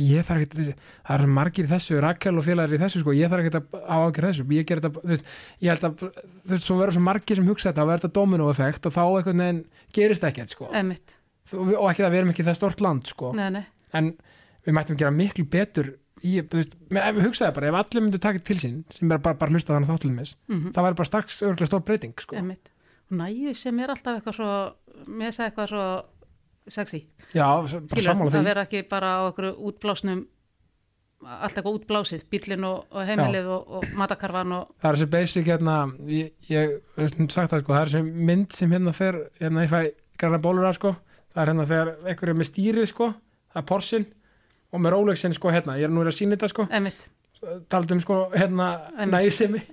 ég þarf ekki það eru margir í þessu, Rakel og félagar í þessu sko, ég þarf ekki að á ákjör þessu ég ger þetta, þú veist, ég held að þú veist, svo verður svo margir sem hugsa þetta og verður þetta domino effekt og þá einhvern veginn gerist ekkert sko, emitt og, og ekki það við erum ekki það stort land sko, nei, nei, en við mættum gera miklu betur í, þú veist, með, ef við hugsaði bara, ef allir myndu taka til sín sem er bara, bara hlusta þannig þáttulegmis mm það væri bara strax örgulega stór breyting sko. Næju sem er alltaf eitthvað svo, mér segði eitthvað svo sexy, já, bara sammála því. vera ekki bara á einhverju útblásnum, allt eitthvað útblásið, bílinn og, og heimilið og, og matakarfan og, það er þessi basic hérna ég, ég sagt það sko, það er þessi mynd sem hérna fer, hérna ég fæ græna bólur að sko, það er hérna þegar er með stýrið sko, það er porsin og með Rolexin sko hérna, ég er nú er að sína þetta sko, emitt, taldum sko hérna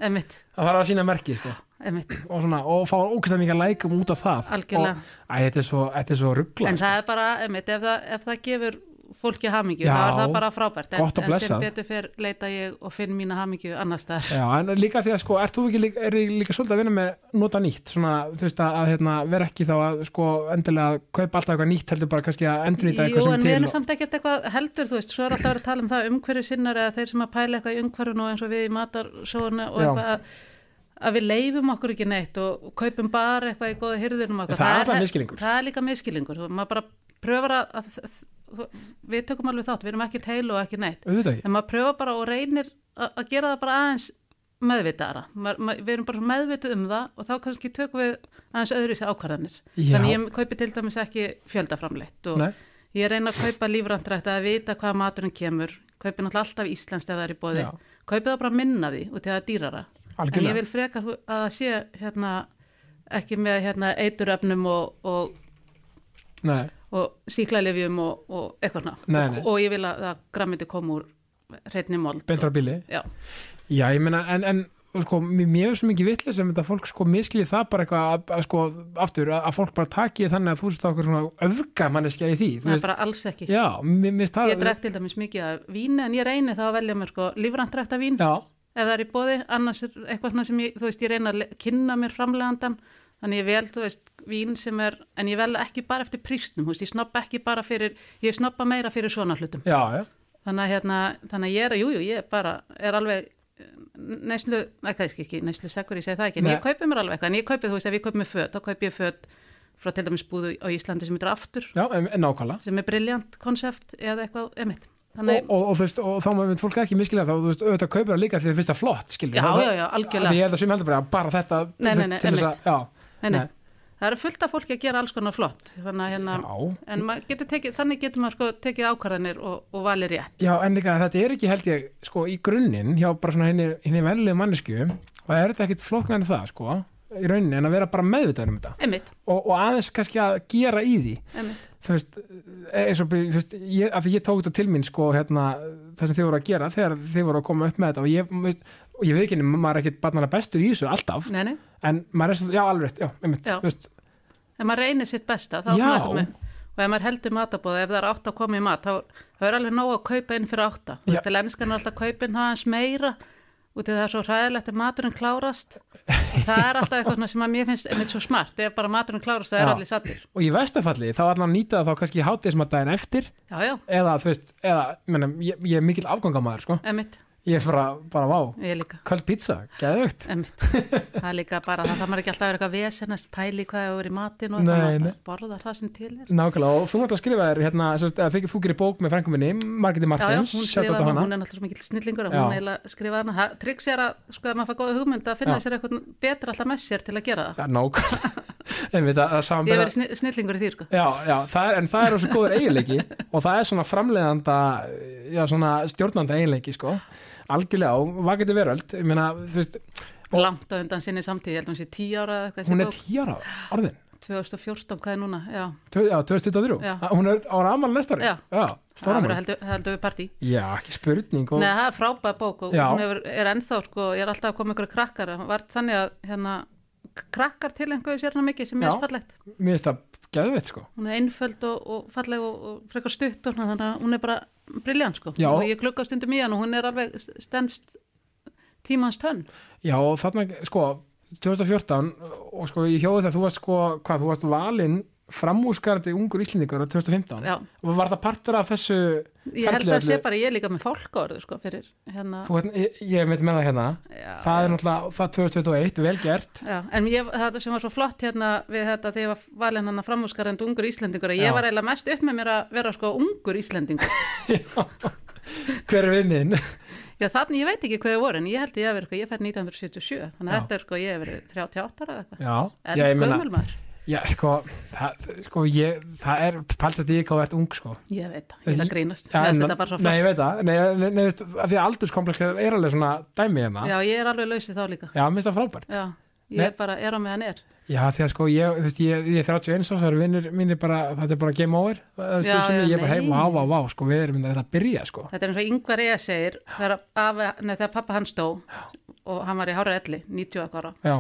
emitt, það þarf að sína merki sko. Og svona, og fá ógæslega mikið lækum út af það. Algjörlega. og, æ, þetta er svo, svo ruggla En sko. það er bara, emitt, ef það, ef það gefur fólki hamingju, Já, þá er það bara frábært. En, og en sem betur fyrr leita ég og finn mína hamingju annar staðar. Já, en líka því að sko, ert þú ekki líka, er líka svolítið að vinna með nota nýtt, svona, þú veist að, að hérna, vera ekki þá að sko endilega að kaupa alltaf eitthvað nýtt heldur bara kannski að endurnýta eitthvað Jú, sem en er við til erum samt ekkert eitthvað heldur, þú veist, svo er alltaf verið að tala um það umhverju sinnar eða þeir sem að pæla eitthvað í umhverjun og eins og við í og eitthvað að, að við leifum okkur ekki neitt og, og kaupum bara eitthvað í góða hyrðunum En það er alltaf misskilningur. Það er líka miskilningur, þú, maður bara pröfar að, að, að við tökum alveg þátt, við erum ekki teil og ekki neitt. Ekki. en maður pröfa bara og reynir að, gera það bara aðeins meðvitaðara við erum bara svo meðvituð um það og þá kannski tökum við aðeins öðru sér ákvarðanir. Já. þannig ég kaupi til dæmis ekki fjöldaframleitt og Nei, ég reyna að kaupa lífrandrætt að vita hvað maturinn kemur. Kaupi náttúrulega alltaf íslenskt ef það er í bóði kaupi það bara minna því og til það er dýrara. En ég algjörlega. vil freka að það sé hérna, ekki með hérna, eituröfnum og, og, og síklarlefjum og, og eitthvað svona og, og ég vil að, að grammiti kom úr hreinni mold beint frá bíli. Já, Já, ég meina, en, en sko, mér er svo mikið vitlega sem þetta fólk sko miskilji það bara eitthvað að, að sko, aftur, að, að fólk bara taki þannig að þú sést okkur svona öfga manneskja í því. Það er bara alls ekki já, mér finnst það. Ég drekk til dæmis mikið af víni en ég reyni þá að velja mér sko lífrandrækta vín Já, ef það er í bóði, annars er eitthvað svona sem ég, þú veist, ég reyna að kynna mér framlegandan þannig ég vel, þú veist, vín sem er en ég vel ekki bara eftir prístum, þú veist, ég snoppa ekki bara fyrir, ég snoppa meira fyrir svona hlutum já, já. þannig að hérna, þannig að ég er, jú, jú, ég bara er alveg eh, neyslu, ekki, ekki, neyslu segur, ég segi það ekki, en Nei. ég kaupi mér alveg eitthvað, en ég kaupi, þú veist, ef ég kaupi mér föt, þá kaupi ég föt frá til dæmis búðu á Íslandi sem heitir aftur, Já, en, nákvæmlega. sem er briljant konsept eða eitthvað, emitt Og, þannig, og, og, þú veist, og þá maður fólk ekki miskilja þá, þú veist, auðvitað kaupir það líka því það finnst það flott, skilur. já, já, já, Því algjörlega ég held að sem heldur bara, bara þetta Nei, nei, nei, til þess að, já, Nei, nei. Það eru fullt af fólki að gera alls konar flott. Þannig hérna, en getur tekið, þannig getur maður sko tekið ákvarðanir og, og valið rétt. Já, en líka þetta er ekki held ég sko í grunninn hjá bara svona henni, henni venlegu mannesku og það er þetta ekkit flokknar en það sko í rauninni en að vera bara meðvitaður um þetta. Einmitt, og, og aðeins kannski að gera í því. Einmitt, þú veist, eins og þú veist, ég, af því ég tók þetta til mín sko, hérna, það sem þið voru að gera þegar þið voru að koma upp með þetta og ég, og ég veit ekki, maður er ekkit barnana bestur í þessu alltaf, nei, nei, en maður er svo, já, alveg já, einmitt, Já. ef maður reynir sitt besta er maður og ef maður heldur matabóð, ef það er átt að koma í mat þá, þá er alveg nóg að kaupa inn fyrir átta. Ennskan er alltaf að kaupa inn aðeins meira út í það er svo hræðilegt að maturinn klárast. Og það er alltaf eitthvað svona sem að mér finnst einmitt svo smart, ef bara maturinn klárast það er Já. allir sattir, og í vestafalli þá allan nýta það þá kannski hátíðismadaginn eftir. Já, eða, þú veist, eða, menna, ég, ég er mikil afgangamæður, sko, ég er bara, bara, vá, köld pizza, emitt það er líka bara, það þarf maður ekki alltaf að vera eitthvað vesenast pæli hvað hefur verið í matinn og Nei, borða það sem til er. Nákvæmlega, og þú náttúrulega skrifa þér, hérna, þykir þú gerir bók með frænkum minni, Margréti Já, já, Martins, sjátt á skrifaði hana, hún er náttúrulega svo mikill snillingur og hún eiginlega skrifaði hana. Það- Tryggs er að, sko, að maður fær góða hugmynd að finna Já. sér eitthvað betra alltaf með sér til að gera það. Nákvæmlega, einmitt, að, að Ég verið sni- snillingur í því, sko. Já, já, það er, en það er þessu góður eiginleiki og það er svona framleiðanda já, svona stjórnanda eiginleiki sko, algjörlega og vakandi veröld ég meina, veist, Og- Langt á undan sinni samtíð, ég held að hún sé tíu ára eða eitthvað. hún er tíu ára orðin, 2014, hvað er núna? Já, já, 2023 Já. hún er á amal næsta ári Já. það mál, heldur, heldur við partí. já, ekki spurning og, Nei, það er frábæð bók og Já. hún hefur, er ennþá, sko, ég er alltaf að koma ykkur krakkar. Þannig að, hérna, krakkar til einhverju sérna mikið sem er fallegt. mér finnst það geðveitt sko Hún er einföld og, og falleg og, og frekar stutt og þannig að hún er bara briljant sko. Já. Og ég stundum í hann og hún er alveg stendst tímans tönn. já, og þarna, sko 2014 og sko ég hjóði það þú varst sko, hvað, þú varst valinn framúskarandi ungur íslendingur á 2015 Já, og var það partur af þessu ég held að sé öllu? bara ég er líka með fólkaorðu sko fyrir hérna. þú, ég, ég mitt með það hérna. Já, það er náttúrulega, það 2021, vel gert. Já, en ég, það sem var svo flott hérna við þetta þegar ég var valinn hann að framúskarandi ungur Íslendingur að ég var eiginlega mest upp með mér að vera sko ungur Íslendingur. hver er viðmiðin? Já, þannig ég veit ekki hvað ég voru en ég held ég að vera eitthvað, ég fætt 1977 þannig að þetta er sko, ég hef verið 38 ára eða eitthvað. já, En sko, það, sko ég, það er palsast ég hvað ert ung sko ég veit það, ég ætla að grínast. Já, en- þetta bara svo Nei, flott. ég veit það, nei, nei, nei, veist, því að aldurskomplex er alveg svona dæmið hérna Já, ég er alveg laus við þá líka. Já, minnst það frábært Já, ég Nei. er bara er á meðan er. Já, því að sko, ég, þú veist, ég, ég er 31 árs, það eru vinnir mínir bara, þetta er bara game over Já, sem já, ég er bara nei. heim, vá, vá, vá, sko, við erum þetta að byrja, sko Þetta er eins og nei, hann og var í hára elli, 90 eitthvað ára Já,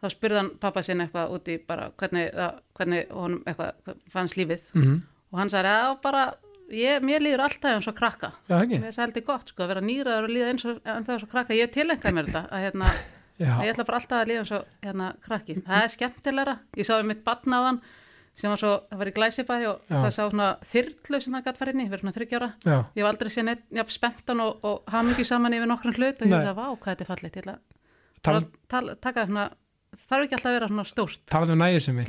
þá spurði hann pappa sinn eitthvað út í bara hvernig, það, hvernig honum eitthvað fannst lífið. Mhm, og hann sagði að bara, ég, mér líður alltaf eins og krakka. Já, mér sagði gott sko að vera nýraður og líða eins og það er svo krakka, ég tilengaði mér þetta að hérna, að ég ætla bara alltaf að líða eins og hérna krakki, það er skemmtilegra. Ég sá um mitt batnaðan sem var svo, það var í glæsibæði og Já. það sá svona þyrlu sem það gætt farið inn í, verið svona þryggjára já, ég hef aldrei jafn spenntan og, og hamingi saman yfir nokkrum hlut og ég Nei. hefði að vá hvað þetta er fallegt. Ég ætla Tal, að tala- taka svona þarf ekki alltaf að vera svona stórt talað um nægjusemi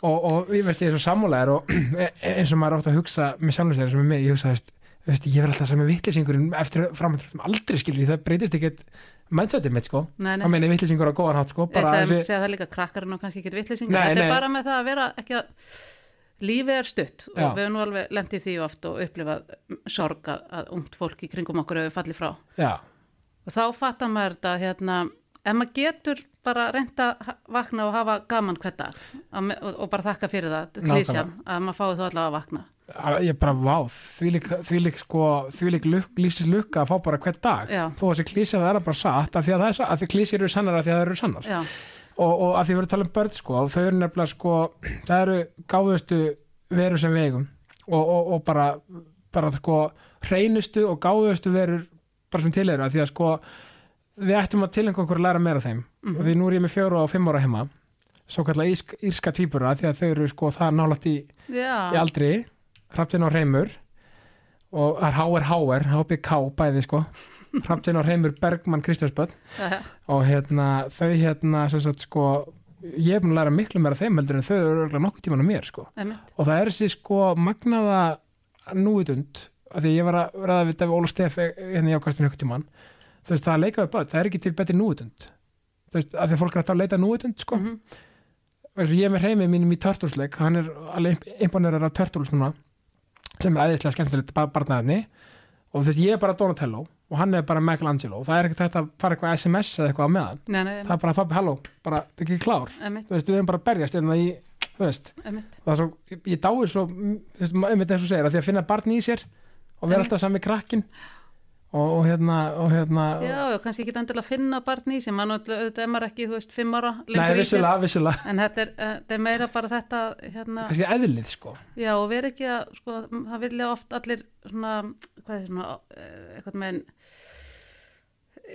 og, og ég veist, ég er svo sammálaðir og eins og maður er ofta að hugsa með sjálfum sér sem er mig, ég hugsa, veist, ég verð alltaf sami vittlýsingurinn eftir framhættum aldrei skilur, það breytist ekkert mindsetið mitt, sko, nei, nei. að meina vittlýsingur á góðan hátt, sko, bara að þessi, segja það líka krakkarinn og kannski ekki vitlýsingar. Nei, Þetta er bara með það að vera ekki að lífið er stutt og Já. við höfum nú alveg lendið því oft og upplifað sorg að, að ungt fólk í kringum okkur hefur fallið frá. já, Og þá fattar maður þetta hérna, ef maður getur bara reynda að vakna og hafa gaman hver dag. Og, og bara þakka fyrir það, klísjan, að maður fái þú allavega að vakna. Ég bara, vá, þvílík, þvílík sko, þvílík luk, lífsins lukka að fá bara hvern dag, Já. þó að þessi klísja það er bara satt, af því að það er satt, af því klísjir eru sannar af því að það eru sannar, og, og af því við erum að tala um börn, sko, og þau eru nefnilega, sko, það eru gáðustu veru sem við eigum, og, og, og bara, bara, sko, hreinustu og gáðustu verur bara sem til eru, af því að, sko, við ættum að tilenga okkur að læra meira þeim, Mhm. og því nú er ég með fjóra og fimm ára heima, svo kallar írsk, írska tvíbura, því að þau eru, sko, það nálægt í í aldri Hraftin og Reymur og það er H.R. H.R. HBK bæði sko Hraftin og Reymur Bergmann Kristjánsböld já, og hérna þau hérna sagt sko ég er búin að læra miklu meira þeim heldur en þau eru örugglega nokkuð tíman á mér sko einmitt. og það er þessi sko magnaða núvitund af því ég var að ræða við Davi Óla Steff hérna í ákvæmstinu ykkur tíman þú veist það að leika við börn, það er ekki til betri núvitund þú veist að því að fólk er alltaf að leita að núvitund sko. Mhm. eins og ég er með hreimið mínum í Turtles-leik hann er alveg imponerar af Turtles núna sem er æðislega skemmtilegt ba- barnaefni. Og þú veist ég er bara Donatello og hann er bara Michelangelo. Það er ekkert hægt að fara eitthvað SMS eða eitthvað á meðan. Nei, nei, það er bara pabbi halló, bara þetta er ekki klár? Einmitt. þú veist við erum bara að berjast hérna í þú veist, það er svo, ég, dáir svo mm, þú veist, ma- einmitt eins og segir, að því að finna barn í sér og vera alltaf sami krakkin og, og hérna, og hérna já, kannski ekki endilega að finna barn í sem mann auðvitað er maður ekki, þú veist, fimm ára nei, sér, vissulega, vissulega, en þetta er, eh, þetta er meira bara þetta, hérna, kannski eðlið sko, já, og vera ekki að, sko, það vilja oft allir svona, hvað er svona, eh, eitthvað með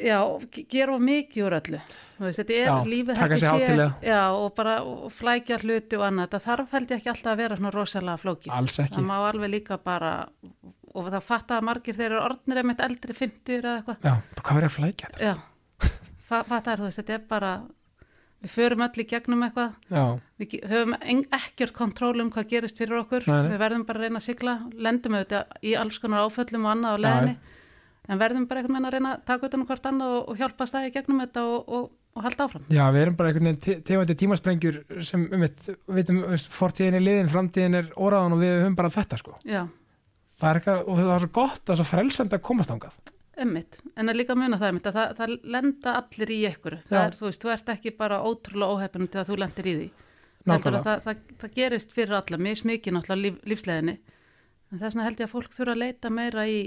já, ge- gera of mikið úr öllu, veist, þetta er Já, lífið taka held ég sig hátíðlega. já, og bara og flækja hluti og annað, það þarf held ég ekki alltaf að vera svona rosalega flókið, alls ekki. Það má alveg líka bara og það fatta að margir þeir eru orðnir einmitt eldri 50 eða eitthvað. Já, hvað er að flækja þetta? já, fa fatta þú veist, þetta er bara við förum öll í gegnum eitthvað. Já, við höfum ekkert kontról um hvað gerist fyrir okkur, Nei, við verðum bara að reyna að sigla lendum auðvitað í alls konar áföllum og annað á leðinni, en verðum bara einhvern veginn að reyna að taka utan um hvort annað og, og hjálpa stæði gegnum þetta og, og, og halda áfram. Já, við erum bara einhvern veginn te- tegandi tímasprengjur sem, um við veitum, fortíðin er liðin, framtíðin er óraðan og við höfum bara þetta sko. Já, það er eitthvað, og það er svo gott, það er svo frelsandi að komast ángað emmitt, en að líka muna það emmitt að það, það lenda allir í ykkur það Já. er, þú veist, þú ert ekki bara ótrúlega óheppinu til að þú lendir í því. Það, það, það gerist fyrir alla mismikið náttúrulega líf, lífsleðinni en þess vegna held ég að fólk þurfa að leita meira í,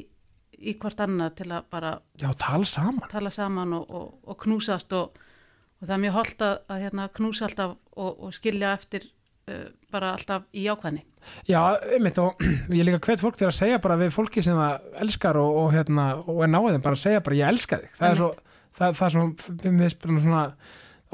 í hvort annað til að bara já, tala saman. tala saman og, og, og knúsast og, og það er mjög holdt að, að hérna, knúsa alltaf og, og skilja eftir bara alltaf í jákvæðni. Já, einmitt og ég líka hvet fólk til að segja bara við fólki sem það elskar og, og, hérna, og er náðið bara að segja bara ég elska þig. Það er svo, það, það er svo, svona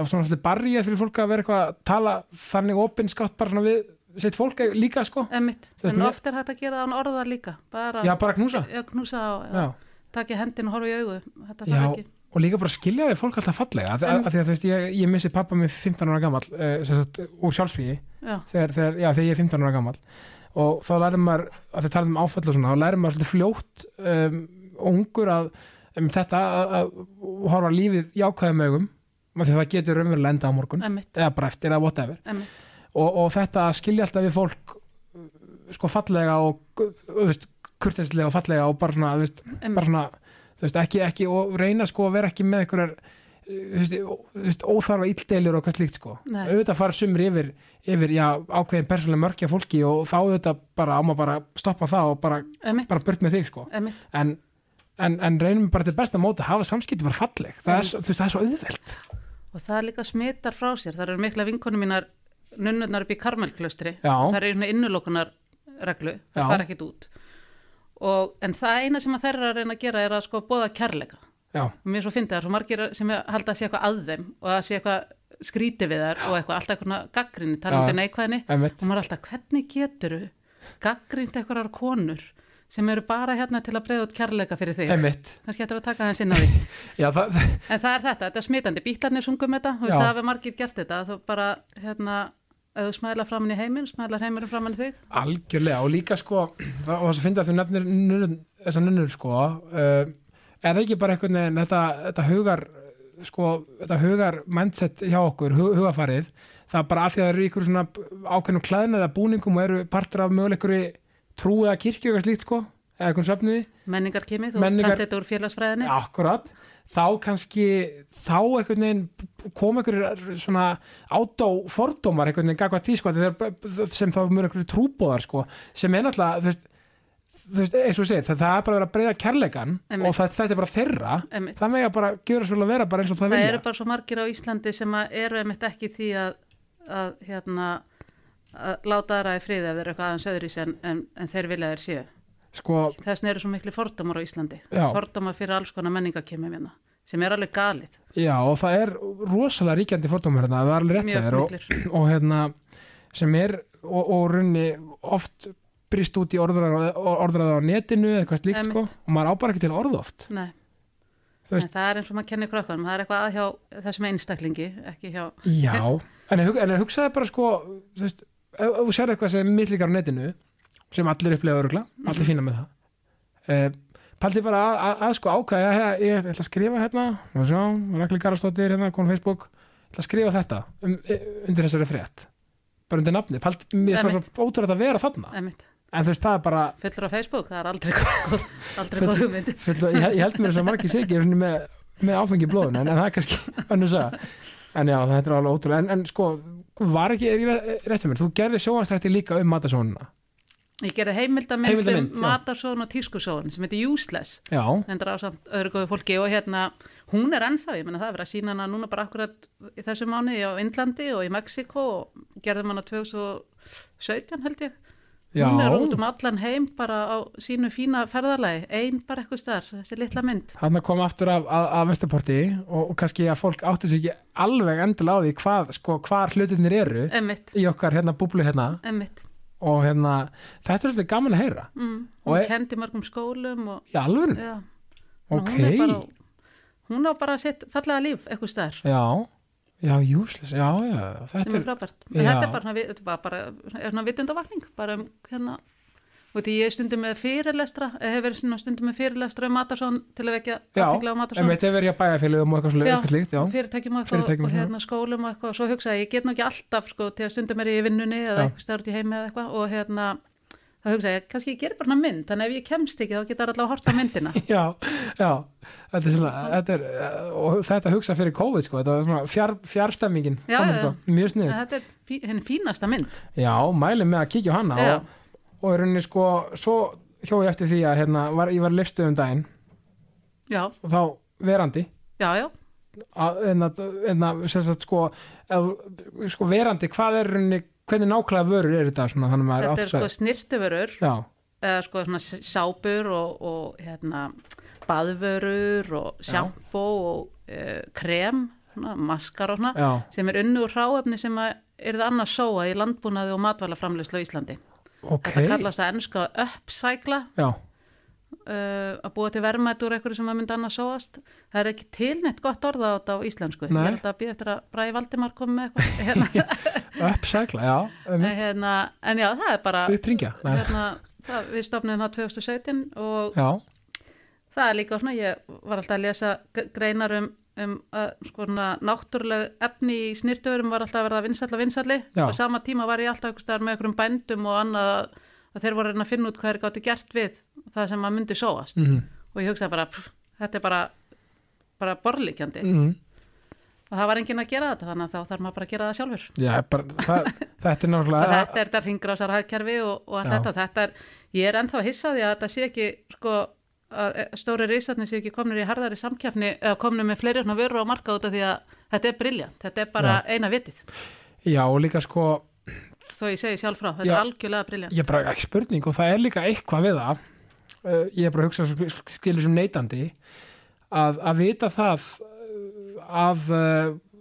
svona barrið fyrir fólk að vera eitthvað að tala þannig opinskátt bara svona við sitt fólk líka sko. Veist, en oft er hægt að gera án orða líka bara, Já, bara knúsa. knúsa og Já, takja hendin og horfa í augu. Þetta þarf ekki og líka bara skilja við fólk alltaf fallega að því að þú veist, ég, ég missi pappa mig 15 ára gammal uh, sagt, úr sjálfsvíði já, þegar, þegar, já, þegar ég er 15 ára gammal og þá lærum maður, að þið talum um áföll og svona, þá lærum maður fljótt um, ungur að um, þetta að, að horfa lífið jákvæðum augum af því að það getur raunverulega enda á morgun emmitt, eða bara eftir eða whatever. Og, og þetta að skilja alltaf við fólk sko fallega og þú veist, kurteislega og fallega og bara svona, þú veist, bara emmitt, svona þú veist, ekki, ekki og reyna sko að vera ekki með einhverjar óþarfa illdeilur og hvað slíkt sko. Nei. auðvitað fara sumir yfir, yfir já, ákveðin persónulega mörkja fólki og þá auðvitað bara á maður bara stoppa það og bara, bara burt með þig sko. En, en, en reynum bara til besta móti að hafa samskipti bara falleg. Það er, veist, það er svo auðvelt. Og það líka smitar frá sér. Það eru mikla vinkonu mínar nunnurnar upp í Karmelklaustri. Það eru innulokunar reglu það fara ekkit út og, en það eina sem að þeir eru að reyna að gera er að sko bóða kærleika. Já, og mér svo fyndi það, svo margir sem halda að sé eitthvað að þeim og að sé eitthvað skríti við þær og eitthvað, alltaf eitthvað gaggrinni, neikvæðni. einmitt. Og maður er alltaf, hvernig geturu gaggrind eitthvað konur sem eru bara hérna til að breyða út kærleika fyrir þig? Kannski ættir að taka það sinna því. Já það en það er þetta, þetta er smitandi, bítlarnir sungum þetta. Þú veist, það hefur margir gert þetta. Þú bara, hérna, ef þú smæla framann í heiminn smælar heimurinn framann í þig? Algjörlega og líka sko það- og þess að finna að þú nefnir nunnur, þessar nunnur sko uh, er ekki bara einhvern veginn þetta, þetta hugar sko, þetta hugar mindset hjá okkur, hu, hugafarið það er bara af því að það eru ykkur svona ákveðnum klæðin eða búningum og eru partur af möguleikuri trú eða kirkju eitthvað slíkt sko, eða eitthvað söfniði menningar kimi, þú Menningar- Menningar... þetta úr félagsfræðinni. Akkurat, þá kannski þá einhvern veginn kom einhverjir svona átó fordómar einhvern veginn gagvað því sko sem þá mjög einhverjir trúbóðar sko sem er náttúrulega þú veist, þú veist eins og þú segir, það, það er bara að vera að breyða kærleikan Einmitt. og það, þetta er bara þeirra Einmitt. það mega bara gjöra svolítið að vera bara eins og það, það vilja eru bara svo margir á Íslandi sem að eru einmitt ekki í því að, að hérna að láta aðra í friði ef þeir eru eitthvað aðeins öðris en, en, en þeir vilja þeir séu sko, þess vegna eru svo miklu fordómar á Íslandi. Já. fordómar fyrir alls konar menningakemi hérna, sem er alveg galið. Já og það er rosalega ríkjandi fordómar hérna, það er alveg rétt þér og, og hérna sem er og, og runni oft brist út í orðræða á netinu eða eitthvað slíkt sko og maður á bara ekki til orð oft. Nei. Veist- En það er eins og maður kennir krökkunum, það er eitthvað að hjá þessum einstaklingi, ekki hjá Já, en, en hugsaði bara sko þú veist, ef, ef þú sér eitthvað sem mislíkar á netinu sem allir upplega örugla, allir fína með það. Uh, paldi bara að, að, að sko ákvæða ég, ég ætla að skrifa hérna og sjá, Rakli Garastóttir hérna, konum Facebook ég ætla að skrifa þetta um, e, undir þessari frétt bara undir nafni, paldi, mér er bara svo ótrúlega að vera þarna. Emitt, en þú veist, það er bara fullur á Facebook, það er aldrei góð, aldrei góð hugmynd. ég, ég held mér þess að margir sig ekki með, með áfengi blóðun en, en það er kannski önnur saga. En já, þetta er alveg ótrúlega en, en sko, var ekki, er ég rétt um mér þú gerði sjóanstætti líka um matasónuna Ég gerði heimildamind, um já. Matarsson og Tískusón sem heitir Useless. Já, endur á samt öðru góðu fólki og hérna hún er ennþá, ég menna það er verið að sína hana núna bara akkurat í þessu mánu á Indlandi og í Mexiko og gerðum hana 2017 held ég. Já. Hún er út um allan heim bara á sínu fína ferðarlagi, ein bara eitthvað starf þessi litla mynd. Hann kom aftur af, af, af Vesturporti og, og kannski að fólk átti sig ekki alveg endilega á því hvað, sko, hlutinir eru emmitt, í okkar hérna búblu hérna. Emmitt og hérna, þetta er svolítið gaman að heyra. Mm. Og hún e- kendi mörgum skólum og í alvöru, já, ok. Hún er bara hún á bara sitt fallega líf eitthvað starf já, já, useless. Já, já, þetta er er frábært. Þetta er bara, er bara, bara er svona vitundavakning bara um hérna og því ég er stundum með fyrirlestra eða hefur verið stundum með fyrirlestra um Matarsson til að vekja já, aðtikla á en Matarsson veit hefur ég að bæja og eitthvað, Já, eitthvað slíkt, já. fyrirtækjum og eitthvað og og hérna skólum og eitthvað og svo hugsaði ég, get nú ekki alltaf sko til að stundum er ég í vinnunni eða Já. eitthvað stærnt í heimi eða eitthvað og hérna þá hugsaði ég, kannski ég gerir bara mynd þannig ef ég kemst ekki þá getur allavega að horta myndina. Já, já, þetta er svona þetta er, og þetta hugsa fyrir COVID sko, þetta er svona fjár, fjárstemmingin Já, já, sko, mjög en snið þetta er fí, fínasta mynd. Já, mælum með að kíkja hana Já. og, og í rauninni sko, svo hjó ég eftir því að hérna, var, ég var lifstuð um daginn. Já, og þá verandi. Já, já, að, en að, en að sem sagt, sko, ef, sko verandi hvað er í rauninni, hvernig nákvæmlega vörur er þetta svona, þannig að maður þetta átt er sko snirtiförur já, eða sko svona s- sápur og, og hérna baðvörur og sjampó og uh, krem, svona, maskar og svona já, sem er unnu úr hráefni sem að er það annars sóa í landbúnaði og matvælaframleyslu á Íslandi. Ok Þetta kallast að ennska uppsækla uh, að búa til verðmætt úr eitthvað sem að myndi annars sóast. Það er ekki tilnætt gott orða á þetta á íslensku. Nei. Ég alltaf að býða eftir að Bræði Valdimar komi með eitthvað. Hérna, uppsækla, já um, hérna, en já, það er bara, hérna, það, við stofnum það 2017 og já, það er líka svona, ég var alltaf að lesa greinar um, um uh, svona náttúruleg efni í snirtuverum var alltaf að verða vinsall og vinsalli og sama tíma var ég alltaf með einhverjum bændum og annað að, að þeir voru að að finna út hvað er gáttu gert við það sem að myndi sóast. Mhm. Og ég hugsaði bara, pff, þetta er bara bara borlíkjandi mm og það var enginn að gera þetta þannig að þá þarf maður bara að gera það sjálfur. Já, bara, það, þetta er og náttúrulega þetta er þetta ringrásar hagkerfi og, og Já. þetta, þetta er, ég er ennþá að hissa því að þetta sé ekki sko að stóri reysarnir sé ekki komnir í harðari samkjafni eða komnir með fleiri svona vörur á markað út af því að þetta er briljant, þetta er bara eina vitið Já, og líka sko, þó ég segi sjálf frá, þetta Já. er algjörlega briljant ég er bara ekki spurning og það er líka eitthvað við það uh, ég er bara að hugsa skilur sem neytandi að, að vita það uh, að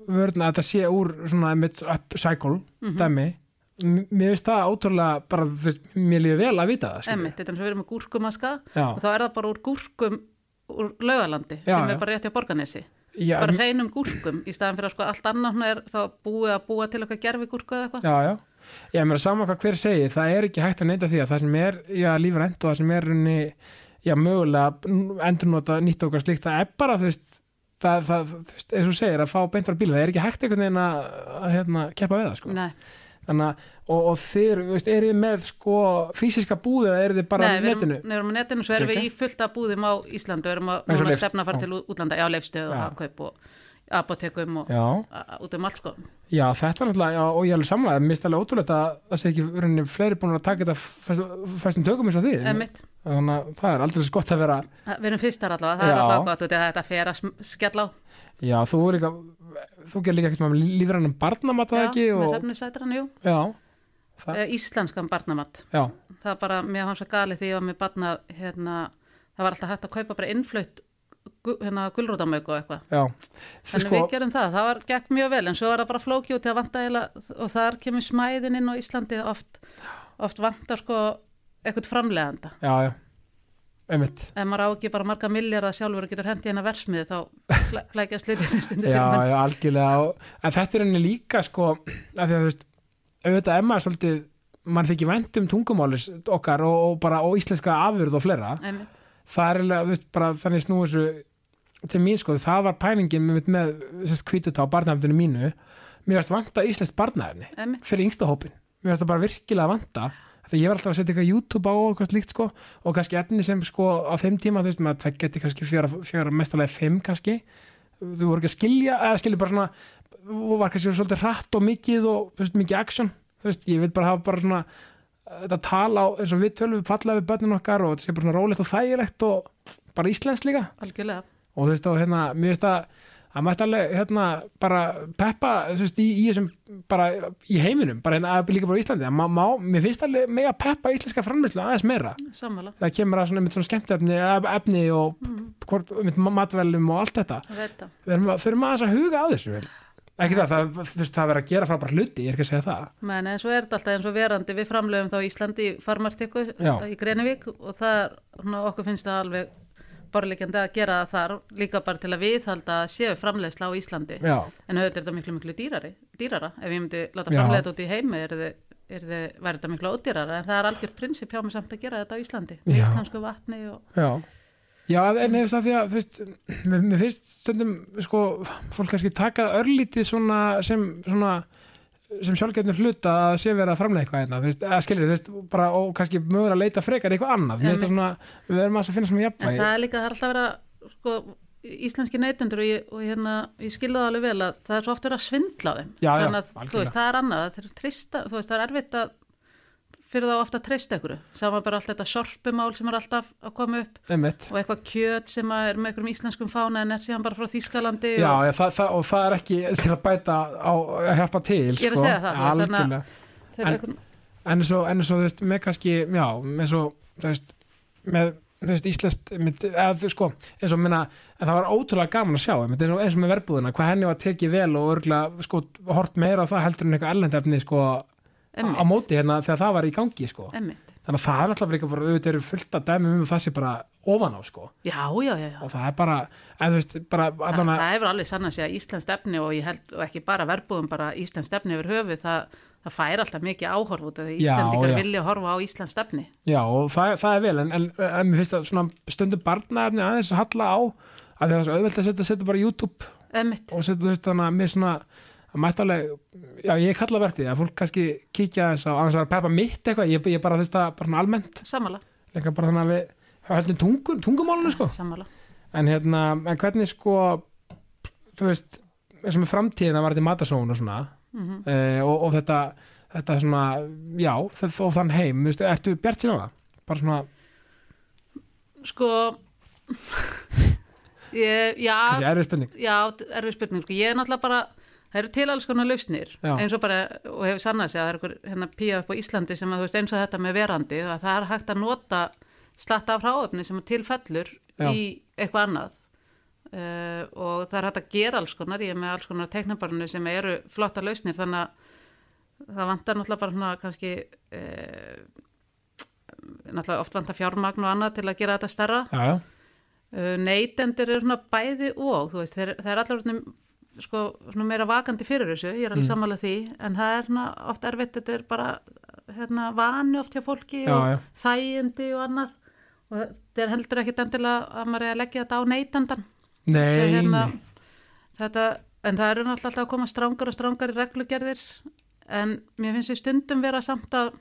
vörna að þetta sé úr svona mitt upcycle Mhm. dæmi M- mér finnst það ótrúlega bara, þú veist, mér líður vel að vita það emmitt, þetta er eins og við erum með gúrkumaska Já, og þá er það bara úr gúrkum úr laugalandi Já, sem já. er bara rétt hjá borganesi já, bara hreinum gúrkum í staðan fyrir að sko allt annað svona er þá búið að búa til eitthvað gerfi gúrku eða eitthvað. Já, já. Ég meina saman hvað hver segir, það er ekki hægt að neyta því að það sem er, já, lífrænt og það sem er runni, já, mögulega endurnota nýtt okkar slíkt, það er bara þú veist, það, það, þú veist, eins og þú segir að fá beint frá bíla, það er ekki hægt einhvern veginn að, að hérna, keppa við það, sko. Nei, þannig að, og, og þú veist, er þið með sko fysiska búði eða er þið bara Nei, á við netinu? við erum á netinu, svo erum við í fullta búðum á Íslandu, við erum að, núna Leifs- stefna að fara já. til útlanda, já, leifstöð og Já. hafkaup og apotekum og út um allt sko. já, þetta er náttúrulega, já, og ég er alveg samlega, mér finnst alveg ótrúlegt að það sé ekki runni fleiri búin að taka þetta festum tökum eins og því, Emitt, þannig að það er aldrei gott að vera við erum fyrstar allavega, það er Já. allavega gott þetta fer að skella á, Já, þú er líka, þú gerir líka ekkert með lífrænum barnamat það já, ekki? með og, hrefnu sætran, jú, já, það, e, íslenskan barnamatt, já, það bara, mér hann svo gali því var með barna, hérna, það var alltaf hægt að kaupa bara innflutt hérna gulrótamög og eitthvað. já. Þannig sko, við gerum það, það var gekk mjög vel en svo var það bara í að vanta eiginlega og þar kemur smæðin inn á Íslandi oft, oft vantar sko eitthvað framleganda. já, já einmitt, Ef maður á ekki bara marga miljardar sjálfur og getur hendi hennar versmiði þá slitinu stundu já, já, algjörlega. En þetta er henni líka sko að því að þú veist, auðvitað emma er svolítið, mann þykir vænt um tungumális okkar og, og bara og íslenska afurð og fleira, menn. það er eiginlega, þú veist, bara þannig snúið þessu til mín sko, það var pælingin með, með sérst kvítutá barnafndinu mínu. Mér varst vanta íslenskt barnaefni Einmitt. fyrir yngsta hópin mér það bara virkilega vanta þegar ég var alltaf að setja eitthvað YouTube á og eitthvað slíkt sko og kannski efni sem sko á þeim tíma þú veist maður tvekk geti kannski fjöra, mestalegi fimm kannski. Þú voru ekki að skilja eða skilja bara svona og var kannski svolítið hratt og mikið og þú veist, mikið action. Þú veist, ég vil bara hafa bara svona þetta tala á, eins og við tölum falla við börnin okkar og þetta sé bara svona rólegt og þægilegt og bara íslenskt líka. Algjörlega. Og þú veist, og hérna, mér veist að að mætti alveg, hérna, bara peppa, veist, í, í þessum bara í heiminum, bara hérna, að líka bara í Íslandi. Að má, má, mér finnst alveg með að peppa íslenska framleyslu aðeins meira. Sammála, það kemur að svona, svona skemmtefni efni og mm, hvort, matvelum og allt þetta. Það að- þurfum aðeins að huga að þessu. Ekki það, það, veist, það verður að gera frábært hluti, ég er ekki að segja það. Men eins og er þetta alltaf eins og verandi við framlegum þá Íslandi í farmartikku í Grenivík og það okkur finnst það alveg borleikandi að gera það þar líka bara til að viðhalda séu framleiðsla á Íslandi. Já, en auðvitað er þetta miklu miklu dýrari, dýrara. Ef ég myndi láta framleiða þetta út í heimi er þið, er væri þetta miklu ódýrara. En það er algjör prinsip hjá mig samt að gera þetta á Íslandi með Já. íslensku vatni og já. Já, en að því að, þú veist, mér finnst stundum, sko, fólk kannski taka örlítið svona sem, svona, sem sjálfgefnir hluta að sé verið að framlega eitthvað hérna, þú veist, að skilja, þú veist, bara, og kannski mögulega að leita frekar eitthvað annað, finnst það svona, við erum að finna svona En jafnvægi. það er líka, það er alltaf að vera sko, íslenski neytendur og, ég, og hérna, ég skilða það alveg vel að það er svo oft verið að svindla á þeim Já, já, þannig að þú algjörlega. veist, það er annað það er, trista, þú veist, það er erfitt að fyrir þá ofta að treysta ykkur sama bara allt þetta sorpumál sem er alltaf að koma upp Einmitt. og eitthvað kjöt sem er með einhverjum íslenskum fána en er síðan bara frá Þýskalandi Já, og já það, það, og það er ekki til að bæta á að hjálpa til, Ég er að sko. segja það, þú veist, þannig að- þeir en- eitthvað, en eins og, eins og þú veist, með kannski já, með svo, þú veist með, þú veist, íslenskt eða, sko, eins og minna en það var ótrúlega gaman að sjá, eins og, eins og með verbúðina hvað henni var tekið vel og örgulega sko, hort meira á það heldur en eitthvað ellendefni sko, á emmitt, móti hérna þegar það var í gangi sko. þannig að það er náttúrulega líka bara, auðvitað eru fullt um að það sé bara ofan á sko. já, já, já, já og það er bara, þú veist, bara að, það hefur alveg sann að segja Íslands stefni og held, og ekki bara verbúðum bara Íslands stefni yfir höfu, það, það fær alltaf mikið áhorf út af því já. vilja horfa á Íslands stefni já, og það, það er vel en, en, en mér finnst það svona stundum barnaefni aðeins að halla á að það er svo auðvelt að setja, bara YouTube Emmitt, og setja þú veist þannig að mér svona að mætti alveg, já ég kalla vertið að fólk kannski kíkja þess á annars að peppa mitt eitthvað, ég, ég bara þú veist það bara almennt, sammála, lenka bara þannig að við höldum tungun, tungumálunum sko. Sammála. En hérna, en hvernig sko þú veist, eins og með framtíðina var þetta matasón og svona mm uh, og, og þetta, þetta svona já, það, og þann heim, þú veist, ertu bjart sín á það? Bara svona, Sko ég, Já, þessi erfið spurning. Já, erfið spurning. Sko. Ég er náttúrulega bara, það eru til alls konar lausnir Já. eins og bara, og hefur sannað sig að það er einhver hérna píða upp á Íslandi sem að þú veist eins og þetta með verandi, að það er hægt að nota slatta af hráöfni sem tilfellur Já. í eitthvað annað uh, og það er hægt að gera alls konar, ég er með alls konar teiknabarnu sem eru flotta lausnir þannig að það vantar náttúrulega bara svona kannski uh, náttúrulega oft vantar fjármagn og annað til að gera þetta stærra já, já, uh, neytendur eru svona bæði og þú veist, þeir, þeir allar sko, meira vakandi fyrir þessu ég er alveg Mm. sammála því, en það er svona oft erfitt, þetta er bara hérna, vani oft hjá fólki Já, og já. þægindi og annað og þetta er heldur ekkit endilega að maður er að leggja þetta á neytendan nei, hérna, þetta, en það eru náttúrulega alltaf að koma strángar og strángar í reglugerðir en mér finnst því stundum vera samt að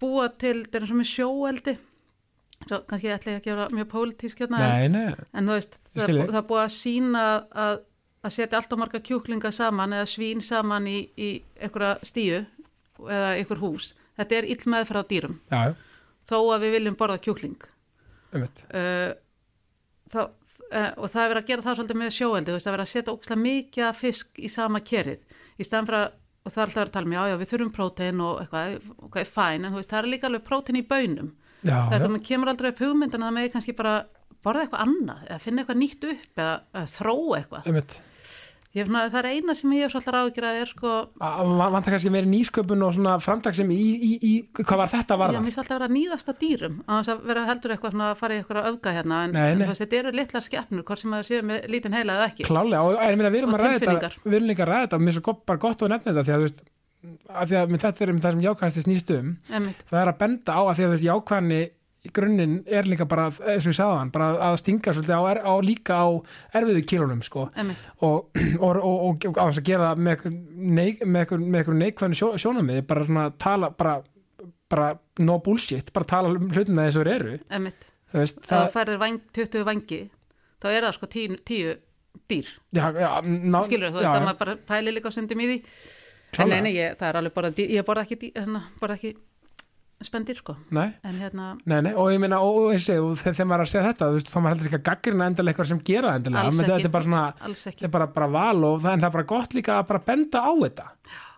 búa til, þetta er eins og með sjóeldi svo kannski ætla ég að vera mjög pólitísk hérna nei, nei, en þú veist, það, það er búið að sína að, að setja allt á marga kjúklinga saman eða svín saman í, í einhverja stíu eða einhver hús. Þetta er ill meðfra á dýrum. Já, þó að við viljum borða kjúkling. Uh, þá, uh, og það er verið að gera það svolítið með sjóeldi, það er verið að setja ókslega mikið fisk í sama kerið. Í staðan fyrir að, og það er alltaf verið að tala um já, já, við þurfum prótein og eitthvað, ok, fæn en þú veist, það er líka alveg prótein í bönum það já, kemur aldrei upp hugmynd en það með kannski bara borða eitthvað annað eða finna eitthvað nýtt upp eða, þróa eitthvað. Ég, svona, það er eina sem ég hef svolítið ráðgjörað er sko, Að- að vantar kannski meiri nýsköpun og svona framtaksum í, í, í, hvað var þetta varða? minnst alltaf að vera að nýðast að dýrum á þess að vera heldur eitthvað svona að fara í eitthvað öfga hérna en, Nei, en nei. veist, þetta eru litlar skeppnur hvort sem að séu með lítinn heila eða ekki. Klálega, og ég meina, við erum að ræða þetta að að þetta því að að að þetta er um það sem jákvæðasti snýst um, Einmitt. það er að benda á að því að veist, jákvæðni í grunninn er líka bara, eins og ég sagði hann, bara að stinga svolítið á, er- á líka á erfiðu kílunum, sko, og, og, og, og, á þess að gera það með einhver neik, neikvæðni sjó, sjónamið, bara svona tala, bara, bara no bullshit, bara tala um hlutina eins og þeir eru, þú veist, Ef þú færðir væng, 20 vangi þá er það sko 10, 10 dýr. Já, já, ná, skilur þú já, veist, já, að maður bara pæli líka stundum í því. Nei, nei, ég, það er alveg borða dýr, ég borða ekki, hérna, borða ekki spendir sko, nei, en hérna nei, nei, og ég meina, og, og, og, þegar maður er að segja þetta, þú veist, þá maður heldur ekki að gaggrina endilega eitthvað sem gera endilega, menn þetta er bara svona þetta er bara, bara val og það, það er bara gott líka að bara benda á þetta.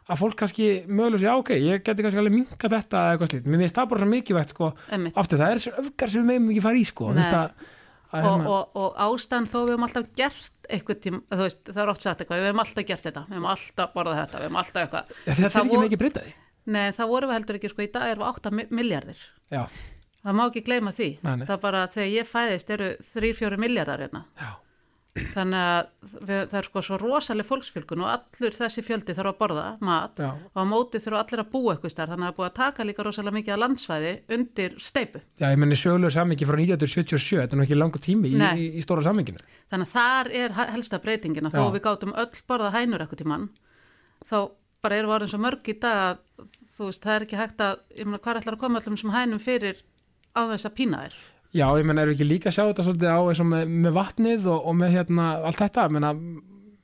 Að fólk kannski mögulega sér, já ok, ég geti kannski alveg minka þetta eða eitthvað slít, mér finnst það bara svo mikilvægt sko, Einmitt. aftur það er þessi öfgar sem við meðum ekki fara í sko, þú veist að og, hérna, og, og ástæðan þó við höfum alltaf gert eitthvað tím, þú veist, það er oft sagt eitthvað við höfum alltaf gert þetta, við höfum alltaf borðað þetta við höfum alltaf eitthvað. Það fyrir ekki mikið breyta því? Nei, það vorum við heldur ekki, sko, í dag erum við 8 miljardir já, það má ekki gleyma því. Nei. það bara þegar ég fæðist eru 3-4 miljardar hérna. Já, þannig að við, það er sko svo rosaleg fólksfylgun og allur þessi fjöldi þarf að borða mat já, og á móti þurfa allir að búa eitthvað starf þannig að það er búið að taka líka rosalega mikið að landsvæði undir steipu. já, ég menni sögulegu samingi frá 1977, þetta er nú ekki langur tími í, í, í stóra saminginu Þannig að þar er he- helsta breytingin að þó við gátum öll borða hænur eitthvað tímann þá bara við orðin svo mörg í dag að þú veist það er ekki hægt að ég meina hvað ætlar að koma öllum sem hænum fyrir á þess að pína þér. Já, ég menna, erum við ekki líka að sjá þetta svolítið á eins og með, með vatnið og, og með hérna allt þetta, ég menna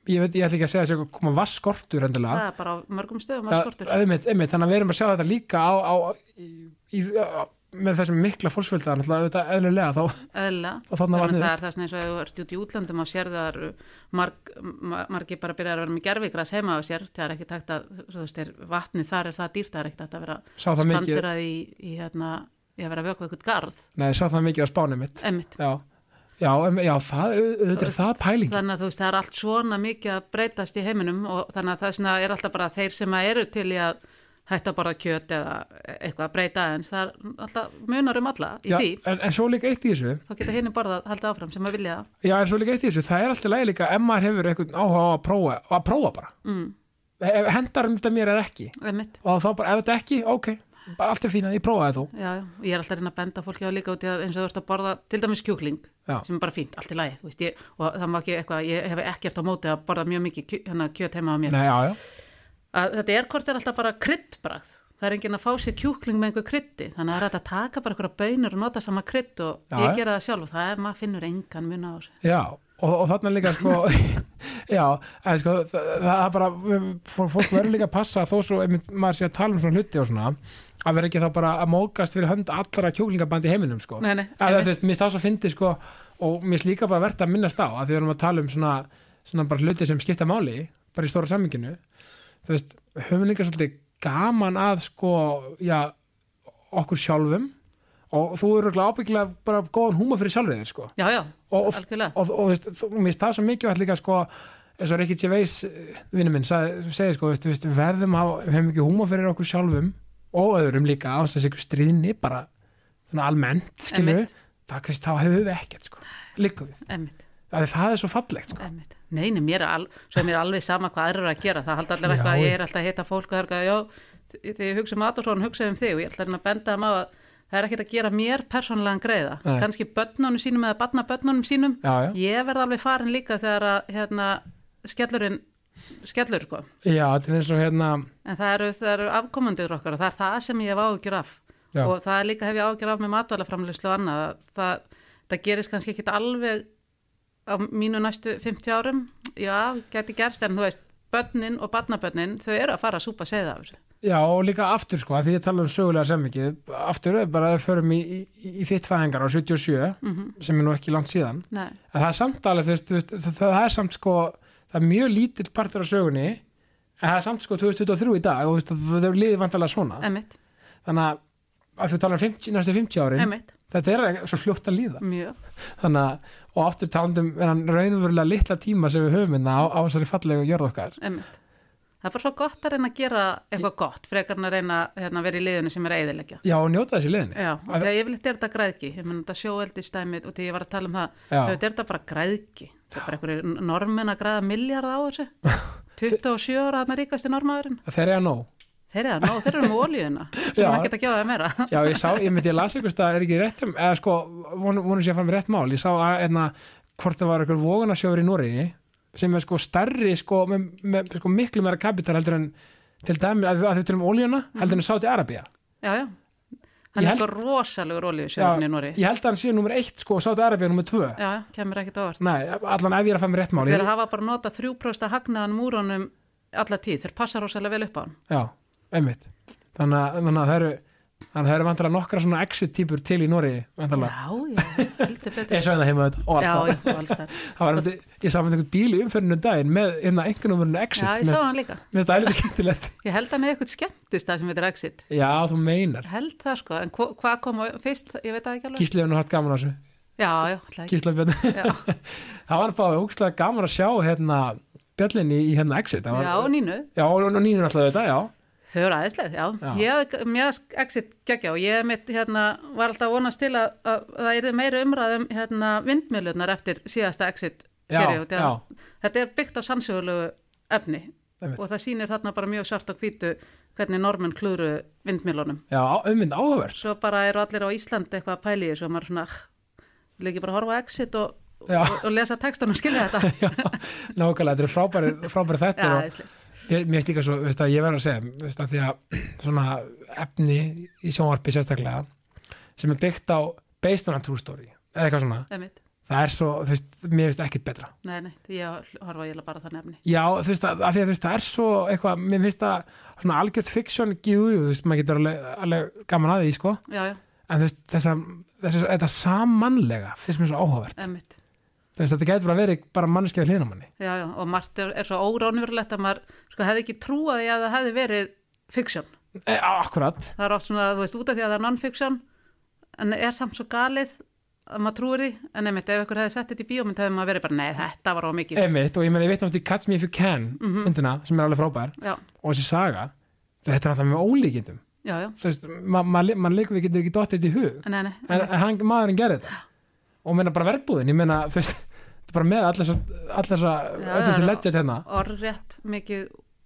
ég veit, ég ætla ekki að segja að sé koma vasskortur endilega, Það er bara á mörgum stöðum að skortur. einmitt, einmitt, þannig að við erum að sjá þetta líka á, á í, á með þessum mikla fólksfjölda náttúrulega auðvitað eðlilega þá, þá Þannig vatnið. að það er þess eins og ef þú ert út í útlöndum og að það eru marg, ma- margir bara byrjar að vera með gerfigras heima á sér, það er ekki takt að veist, er, vatnið þar er það dýrt, það er ekki takt að vera mikið, spandurað í, í hérna, í að vera að vöku eitthvað garð, nei, sá það mikið á spáni mitt. Emmitt. já, já, em, já það, auðvitað er það pæling. Þannig að þú veist, það er allt svona mikið að breytast í heiminum og þannig að það er, svona, er alltaf bara þeir sem að eru til í að hætta bara kjöt eða eitthvað að breyta en það er alltaf munar um alla í já, því, en, en svo líka eitt í þessu. Þá geta hinn bara að halda áfram sem að vilja það. já, en svo líka eitt í þessu, það er alltaf lægi líka ef maður hefur eitthvað áhuga á að prófa að prófa bara, Mm, hendar þetta mér eða ekki. Emmitt. og þá bara, ef þetta ekki, ok allt er fína, ég prófaði þú Já, já, ég er alltaf að reyna að benda fólki á líka út í að eins og þú ert að borða til dæmis kjúkling Já. sem er bara fínt, allt í lagi, veist ég, og það má ekki eitthvað, ég hef ekkert á móti að borða mjög mikið hérna, kjöt heima á mér. Nei, já, að þetta er hvort er alltaf bara kryddbragð. Það er enginn að fá sér kjúkling með einhver kryddi þannig að það er að taka bara einhverja bönur og nota sama krydd og ég gera það sjálf og það er, maður finnur engan mun á þessu. Já og, og þarna líka sko já, en sko það, það bara fólk, verður líka að passa þó svo einmitt, maður sé að tala um svona hluti og svona að vera ekki þá bara að mókast fyrir hönd allra kjúklingabandi heiminum sko. Nei, nei, að þú veist, mér stáðs að fyndi sko og mér finnst líka bara verðt að minnast á að því við erum að tala um svona, svona bara hluti sem skipta máli bara í stóra samminginu þú veist, höfum líka svolítið gaman að sko, já okkur sjálfum og þú eru ábyggilega bara góðan húma fyrir sjálfið þér sko. Já, já, og, og, algjörlega. og, og, veist, þú- mér finnst það svo mikilvægt líka sko, eins og Ricky Gervais vinnu minn segir sko, veist, veist, við verðum að hefum ekki húma fyrir okkur sjálfum og öðrum líka á þess að ykkur stríðni bara almennt, skilur við það, veist, þá hefur við ekkert sko, líka við. Emmitt, það, það er svo fallegt sko. emmitt Nei, nei, mér er, al, svo er mér alveg sama hvað aðrir eru að gera. Það haldi allir Já, eitthvað, já. ég er alltaf að hitta fólk og það er eitthvað, já, þi- þegar ég hugsa um og svona hugsa um þig og ég ætla að reyna að benda þeim á að það er ekkert að gera mér persónulegan greiða Nei. kannski börnunum sínum eða barna börnunum sínum já, já, ég verð alveg farin líka þegar að hérna, skellurinn skellur sko. já, og hérna en það eru, eru afkomandur okkar og það er það sem ég hef áhugjur af Já. og það er líka hef ég áhugjur af með matvælaframleyslu og annað að það, það gerist kannski ekki alveg á mínu næstu 50 árum já, geti gerst en þú veist börnin og barnabörnin, þau eru að fara að súpa segða af þessu Já, og líka aftur sko, því ég tala um sögulega semmikið, aftur er bara að við förum í, í, í þitt fæðingar á 77, mm sem er nú ekki langt síðan, Nei, en það er samt alveg, þú veist, þú veist, það, það er samt sko, það er mjög lítill partur af sögunni, en það er samt sko 2023 í dag og veist, það er liðið vandalega svona, emitt, þannig að, þú talar um 50, næstu 50 árin, emitt, þetta er svo fljótt að líða, mjög. Þannig að, og aftur talandum um raunverulega litla tíma sem við höfum hérna á, á þessari fallegu jörð okkar. emitt Það er bara svo gott að reyna að gera eitthvað gott frekar en að reyna hérna, að vera í liðinu sem er að eðilegja Já, og njóta þessi liðinni. Já, og þegar ég vil þetta er þetta græðki, ég menn þetta sjóeldi stæmið og þegar ég var að tala um það, þetta er þetta bara græðki, það er bara einhverju normin að græða miljard á þessu, 27 ára þarna ríkasti normaðurinn, Þeir eru að nóg. þeir eru að ná, þeir eru með ólíuna, þeir eru ekki að gefa það meira. Já, ég sá, ég myndi að lasa er um, eða sko, að ég sá að, einna, hvort það var ykkur vogunasjóður í Noregi, sem er sko stærri, sko, með, með sko, miklu meira kapital heldur en, til dæmi, að, að þau tölum ólíuna, heldur en Sáti Arabía. Já, já, hann Ég er held- sko rosalegur olíusjöfn í Nóri ég held að hann sé nummer eitt sko og Sáti Arabia nummer tvö. Já, kemur ekkert á óvart. Nei, allan ef ég er að fæ mér rétt máli þeir hafa bara notað 3% hagnaðan múrunum alla tíð, þeir passa rosalega vel upp á hann. Já, einmitt. Þannig að, þannig að það eru þannig að það eru vantilega nokkra svona exit típur til í Nóri vantilega, já, já, heldur betur. Eins og hérna heima þetta og já, alltaf já, alls þar Það var einmitt, ég sá með einhvern bíl í umferðinu daginn með einna einhvernumurinn exit. Já, ég sá hann líka. Mér finnst það eitthvað skemmtilegt. Ég held hann eða eitthvað skemmtist það sem heitir Exit. Já, þú meinar. Held það sko, en hva- hvað kom á fyrst? Ég veit það ekki alveg. Nú hatt gaman á þessu. Já, já, ætla ekki. Gísli Björn. Já, Það var bara ógstlega gaman að sjá hérna hérna já, og Nínu. Já, alltaf þetta, já Þau eru aðeinslega, já. Já. Ég hafði exit geggja og ég mitt, hérna, var alltaf að vonast til að, að það yrði meira umræðum hérna, vindmjölunar eftir síðasta exit Já, seríu. já. Þetta er byggt á sannsögulegu efni Einmitt. og það sýnir þarna bara mjög svart og hvítu hvernig normenn klúru vindmjölunum. Já, umvind áhugavert Svo bara eru allir á Íslandi eitthvað að pæli þessu og maður er svona, "Ah, ekki bara horfa á exit og, og, og lesa textan og skilja þetta. Já, nákvæmlega, þetta er frábæri, þettir og mér finnst líka svo, veist að ég verð að segja veist að því að svona efni í sjónvarpi sérstaklega sem er byggt á based on a true story eða eitthvað svona, Einmitt. það er svo þú veist, mér finnst ekkit betra Nei, nei, ég horfa ég bara á það nefni. Já, þú veist, að, að því að þú veist, það er svo eitthvað, mér finnst það svona algjört fiksjón jú, þú veist, maður getur alveg, alveg gaman að því, sko, Já, já, en þú veist, þessa, þessa, þetta samanlega finnst mér svo áhugavert, einmitt. þú veist, þetta getur bara verið bara mannskeiði hlýnamanni, Já, já, og margt er, er svo óránverulegt að maður sko, hefði ekki trúað því að það hefði verið fiksjón. e, akkurat. Það er oft svona, þú veist, út af því að það er non-fiksjón en er samt svo galið að maður trúir því, en einmitt ef ykkur hefði sett þetta í bíómynd hefði maður verið bara, nei, þetta var á mikið. Einmitt, og ég meina, ég veit náttúrulega Catch Me If You Can myndina, sem er alveg frábær Já, og þessi saga, þetta er alltaf með ólíkindum. Já, já, þú veist, maður ma, ma, ma leikur við getur ekki dottið þetta í hug. Nei, nei, en, en hann, maðurinn gerði þetta. Og meina bara verbúðin, ég meina þú veist, þetta er bara með allir þessa, Já, öll þessi já, legend hérna. Orðrétt mikið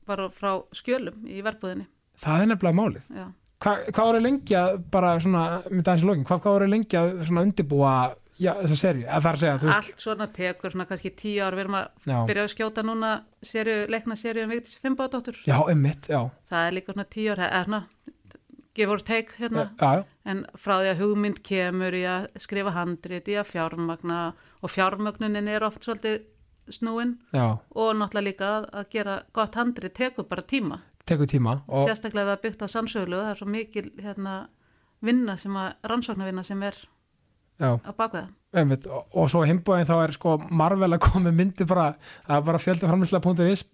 bara frá skjölum í verbúðinni. það er nefnilega málið. Já, Hva, hvað voru lengi að bara svona, með dagins í lokin, hvað, hvað voru lengi að svona undibúa já, þessa serju, það er þú veist, allt svona tekur svona kannski tíu ár, við erum að já, byrja að skjóta núna serju, leikna serju um Vigdísi Fimbadóttur. já, einmitt, já, Það er líka svona tíu ár, eða svona, give or take hérna. já, já, En frá því að hugmynd kemur í að skrifa handrit, í að fjármagna og fjármögnunin er oft svolítið snúin já, og náttúrulega líka að, að gera gott handrit tekur bara tíma. tekur tíma og, Sérstaklega ef það er byggt á sannsöglu, það er svo mikil hérna, vinna sem að, rannsóknarvinna sem er já, á bakveða. einmitt, og, og svo himbúin þá er sko Marvel að koma myndi bara það bara fjöldaframlislega.is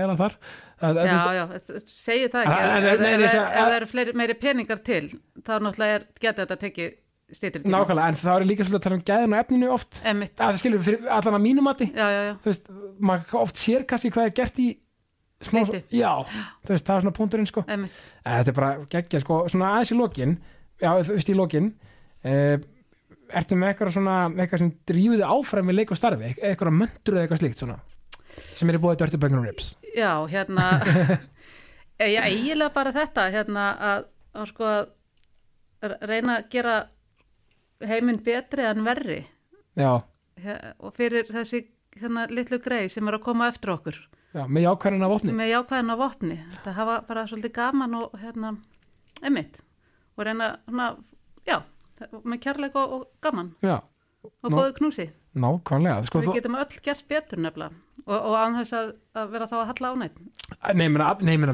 eða þar það, Já, já, segi það ekki. En- Ef, en- ef, það eru meiri peningar til, þá náttúrulega geta þetta tekið stýttir tíma. nákvæmlega, en það er líka svolítið að tala um gæðin og efninu oft. Emmitt, það skilur fyrir allan að mínumati já, já, já, þú veist, maður oft sér kannski hvað er gert í smá, já, þú veist, það er svona punkturinn sko. Emmitt. en þetta er bara geggja sko, svona aðeins í lokin já, þú veist, í lokin uh, ertu með eitthvað svona eitthvað sem drífið þig áfram í leik og starfi? Eit- eitthvað möndur eða eitthvað slíkt svona sem er í búið Dirty Bangin' Rips Já, hérna ég eiginlega bara þetta hérna að, að sko að reyna að gera heiminn betri en verri. Já, og fyrir þessi hérna litlu grei sem er að koma eftir okkur. Já, með jákvæðin af opni með jákvæðin á vopni. Þetta hafa bara svolítið gaman og hérna emitt og reyna svona, já, með kærleik og, og gaman. Já, og góðu knúsi. Nákvæmlega sko, við getum öll gert betur nefnilega. Og, og án þess að, að vera þá að halla ánætt nei, nei, meina,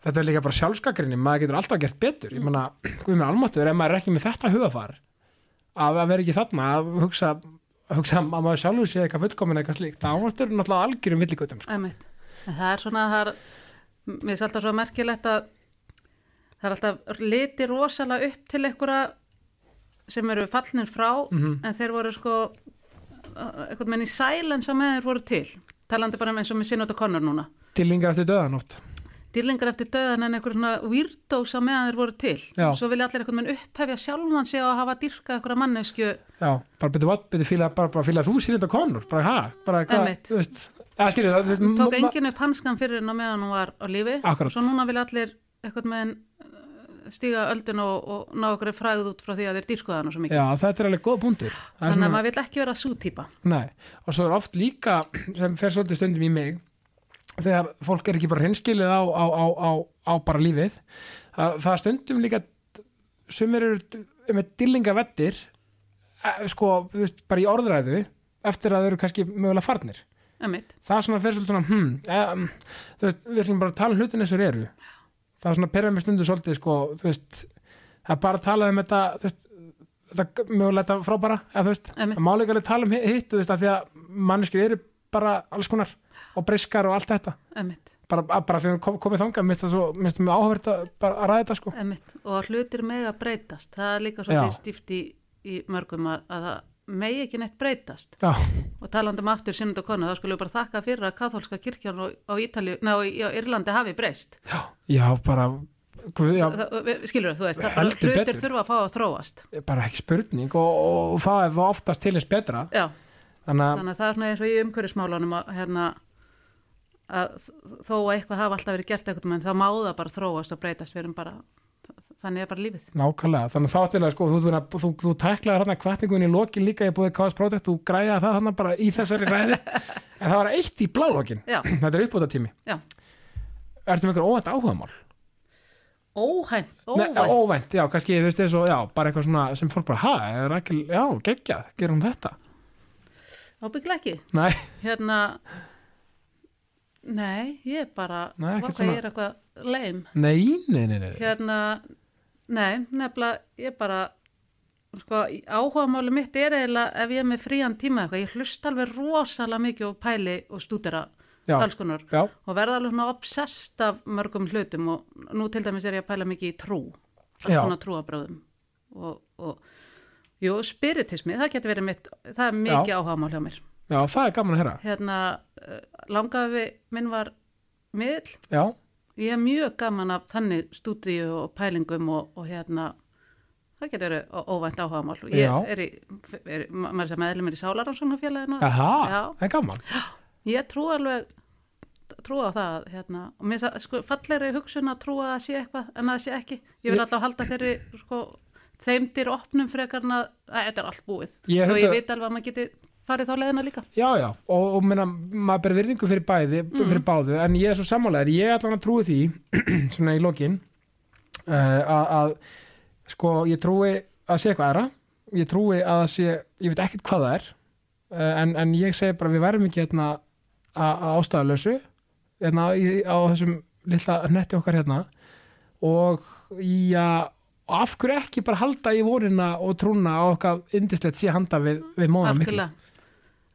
þetta er líka bara sjálfskakrinni, maður getur alltaf gert betur. Ég meina, með almáttur, ef maður er ekki með þetta hugafar að, vera ekki þarna að hugsa, að hugsa að maður sjálfur sé eitthvað fullkomin eitthvað slíkt, það ánáttur náttúrulega algjörum villigutum sko. Það er svona, það er, mér finnst alltaf svo merkilegt að það er alltaf liti rosalega upp til einhverja sem eru fallnir frá Mhm. en þeir voru sko eitthvað menn í silence á með þeir voru til talandi bara um eins og með Sinot og Connor núna Dillingar eftir döðanótt dýrlingar eftir döðan en einhver svona weirdos á meðan þeir voru til. Já. svo vilja allir einhvern menn upphefja sjálfan sig og hafa dyrka einhverja mannesku Já, bara byrju fíla, bara, bara fíla þú sér þetta konur, bara ha, bara hvað, tók enginn upp hanskan fyrir henn á meðan hún var á lífi. Akkurat. svo núna vilja allir einhvern menn stíga öldun og, og ná okkur fræð út frá því að þeir dýrkuða hann svo mikið. Já, þetta er alveg góð punktur. Þannig að maður vill ekki vera svo típa Nei, og svo er oft líka sem fer svolítið stundum í mig þegar fólk er ekki bara hinskilið á, á, á, á, á bara lífið það, það er stundum líka sumir eru með dillinga vettir sko, veist, bara í orðræðu eftir að þau eru kannski mögulega farnir Einmitt. það svona fyrir svona hmm, um, þú veist, við ætlum bara að tala um hlutin eins og eru það er svona perra með stundu svolítið sko, þú veist, það er bara að tala um þetta, þú veist þetta mögulega þetta frábara, eða þú veist Einmitt. það má líka alveg tala um hi- hitt, þú veist, af því að manneskir eru bara alls konar og briskar og allt þetta Einmitt. bara, að- bara þegar kom, komið þangað, minnst það svo minnst það mjög áhverð að, að ræða þetta sko. Og hlutir mega breytast. Það er líka svo Já. því stíft í, í mörgum að, að það megi ekki neitt breytast. já, Og talandi um aftur sinnund og konu, þá skulum við bara þakka fyrir að katholska kirkjan á, Ítalíu, ná, í, á Írlandi hafi breyst. já, já, bara guð, já, Skilur þú veist, það hlutir betur. þurfa að fá að þróast. bara ekki spurning og, og það er þá oftast til þess betra Já, þannig að, þannig að það er svona eins og í umhverfismálunum að, hérna, að þó að eitthvað hafa alltaf verið gert eitthvað, en þá má það bara þróast og breytast, við erum bara, þannig er bara lífið. nákvæmlega, þannig þá til að sko, þú, þú, þú, þú tæklaði hérna kvartningun í lokin líka í búið KS Project, þú græjaði það þannig bara í þessari ræði, en það var eitt í blálokin, þetta er uppbúta tími Ertu einhver óvænt áhugamál? óhænt, Nei, óvænt. óvænt, já, kannski, þú veist, og, já, bara eitthvað svona sem fólk bara, ha, er ekki, já, geggjað, gerum þetta? Ábyggla ekki. Nei, Hérna, nei, ég er bara, Nei, hvað ég er eitthvað leim. nei, nei, nei, nei. Hérna, nei, nefnilega, ég bara, sko, áhugamáli mitt er eiginlega ef ég er með frían tíma eitthvað, ég hlust alveg rosalega mikið og pæli og stúdera alls konar Já, og verða alveg svona obsessed af mörgum hlutum og nú til dæmis er ég að pæla mikið í trú, alls konar trúabröðum og, og jú, spiritismi, það getur verið mitt, það er mikið áhugamál hjá mér. Já, það er gaman að heyra. Hérna, uh, langafi minn var miðl, Já, ég er mjög gaman af þannig stúdíu og pælingum og, og hérna, það getur verið óvænt áhugamál. Ég Já. er í, er, ma- maður sem meðlumir í Sálaransóknarfélaginu. aha, Já. það er gaman. Ég trú alveg trúa á það hérna, og mér það sko, fallegri hugsun að trúa að sé eitthvað en að sé ekki. Ég vil alltaf halda þeirri sko, þeimdir opnum frekar en að, þetta er allt búið. Ég held ég veit alveg að maður geti farið þá leiðina líka. Já, já, og, og minna, maður ber virðingu fyrir bæði, fyrir báðu, en ég er svo sammálaður, ég er allan að trúi því, svona í lokin, uh, að, að, sko, ég trúi að sé eitthvað aðra, ég trúi að sé, ég veit ekkert hvað það er, uh, en, en ég segi bara, við værum ekki hérna að ástæðalösu, hérna á þessum lilla netti okkar hérna, og í að, af hverju ekki bara halda í vorina og trúna á okkar indislegt sé handa við, við móðan miklu.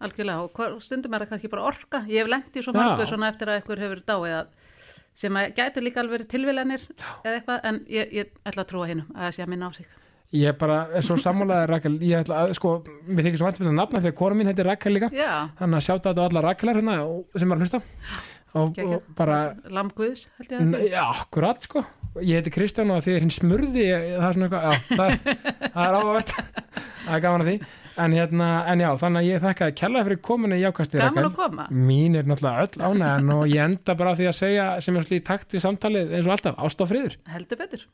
Algjörlega. Og hvar, stundum er það kannski bara orka. Ég hef lent í svo Já. margu svona eftir að einhver hefur dáið að sem að gætu líka alveg tilviljanir eða eitthvað en ég, ég ætla að trúa hinnum að það sé að minna á sig. Ég bara er svo sammálaði Rakel. Ég ætla að, sko, mér þykir svo vant með það nafna þegar kora mín heitir Rakel líka. Já, þannig að sjáta þetta á alla Rakelar hérna sem er að hlusta. Og, og bara Lamguðs held ég að Já, akkurat sko. Ég heiti Kristján og því er hinn smurði ég- það er svona eitthvað, já, það, það er áhugavert. Það er gaman að því en, hérna, en já, þannig að ég þakka að kella fyrir kominu í jákasti Gaman að koma. Mín er náttúrulega öll ánægðan og ég enda bara því að segja sem er svolítið í takt við samtalið eins og alltaf, ást og friður Heldur betur.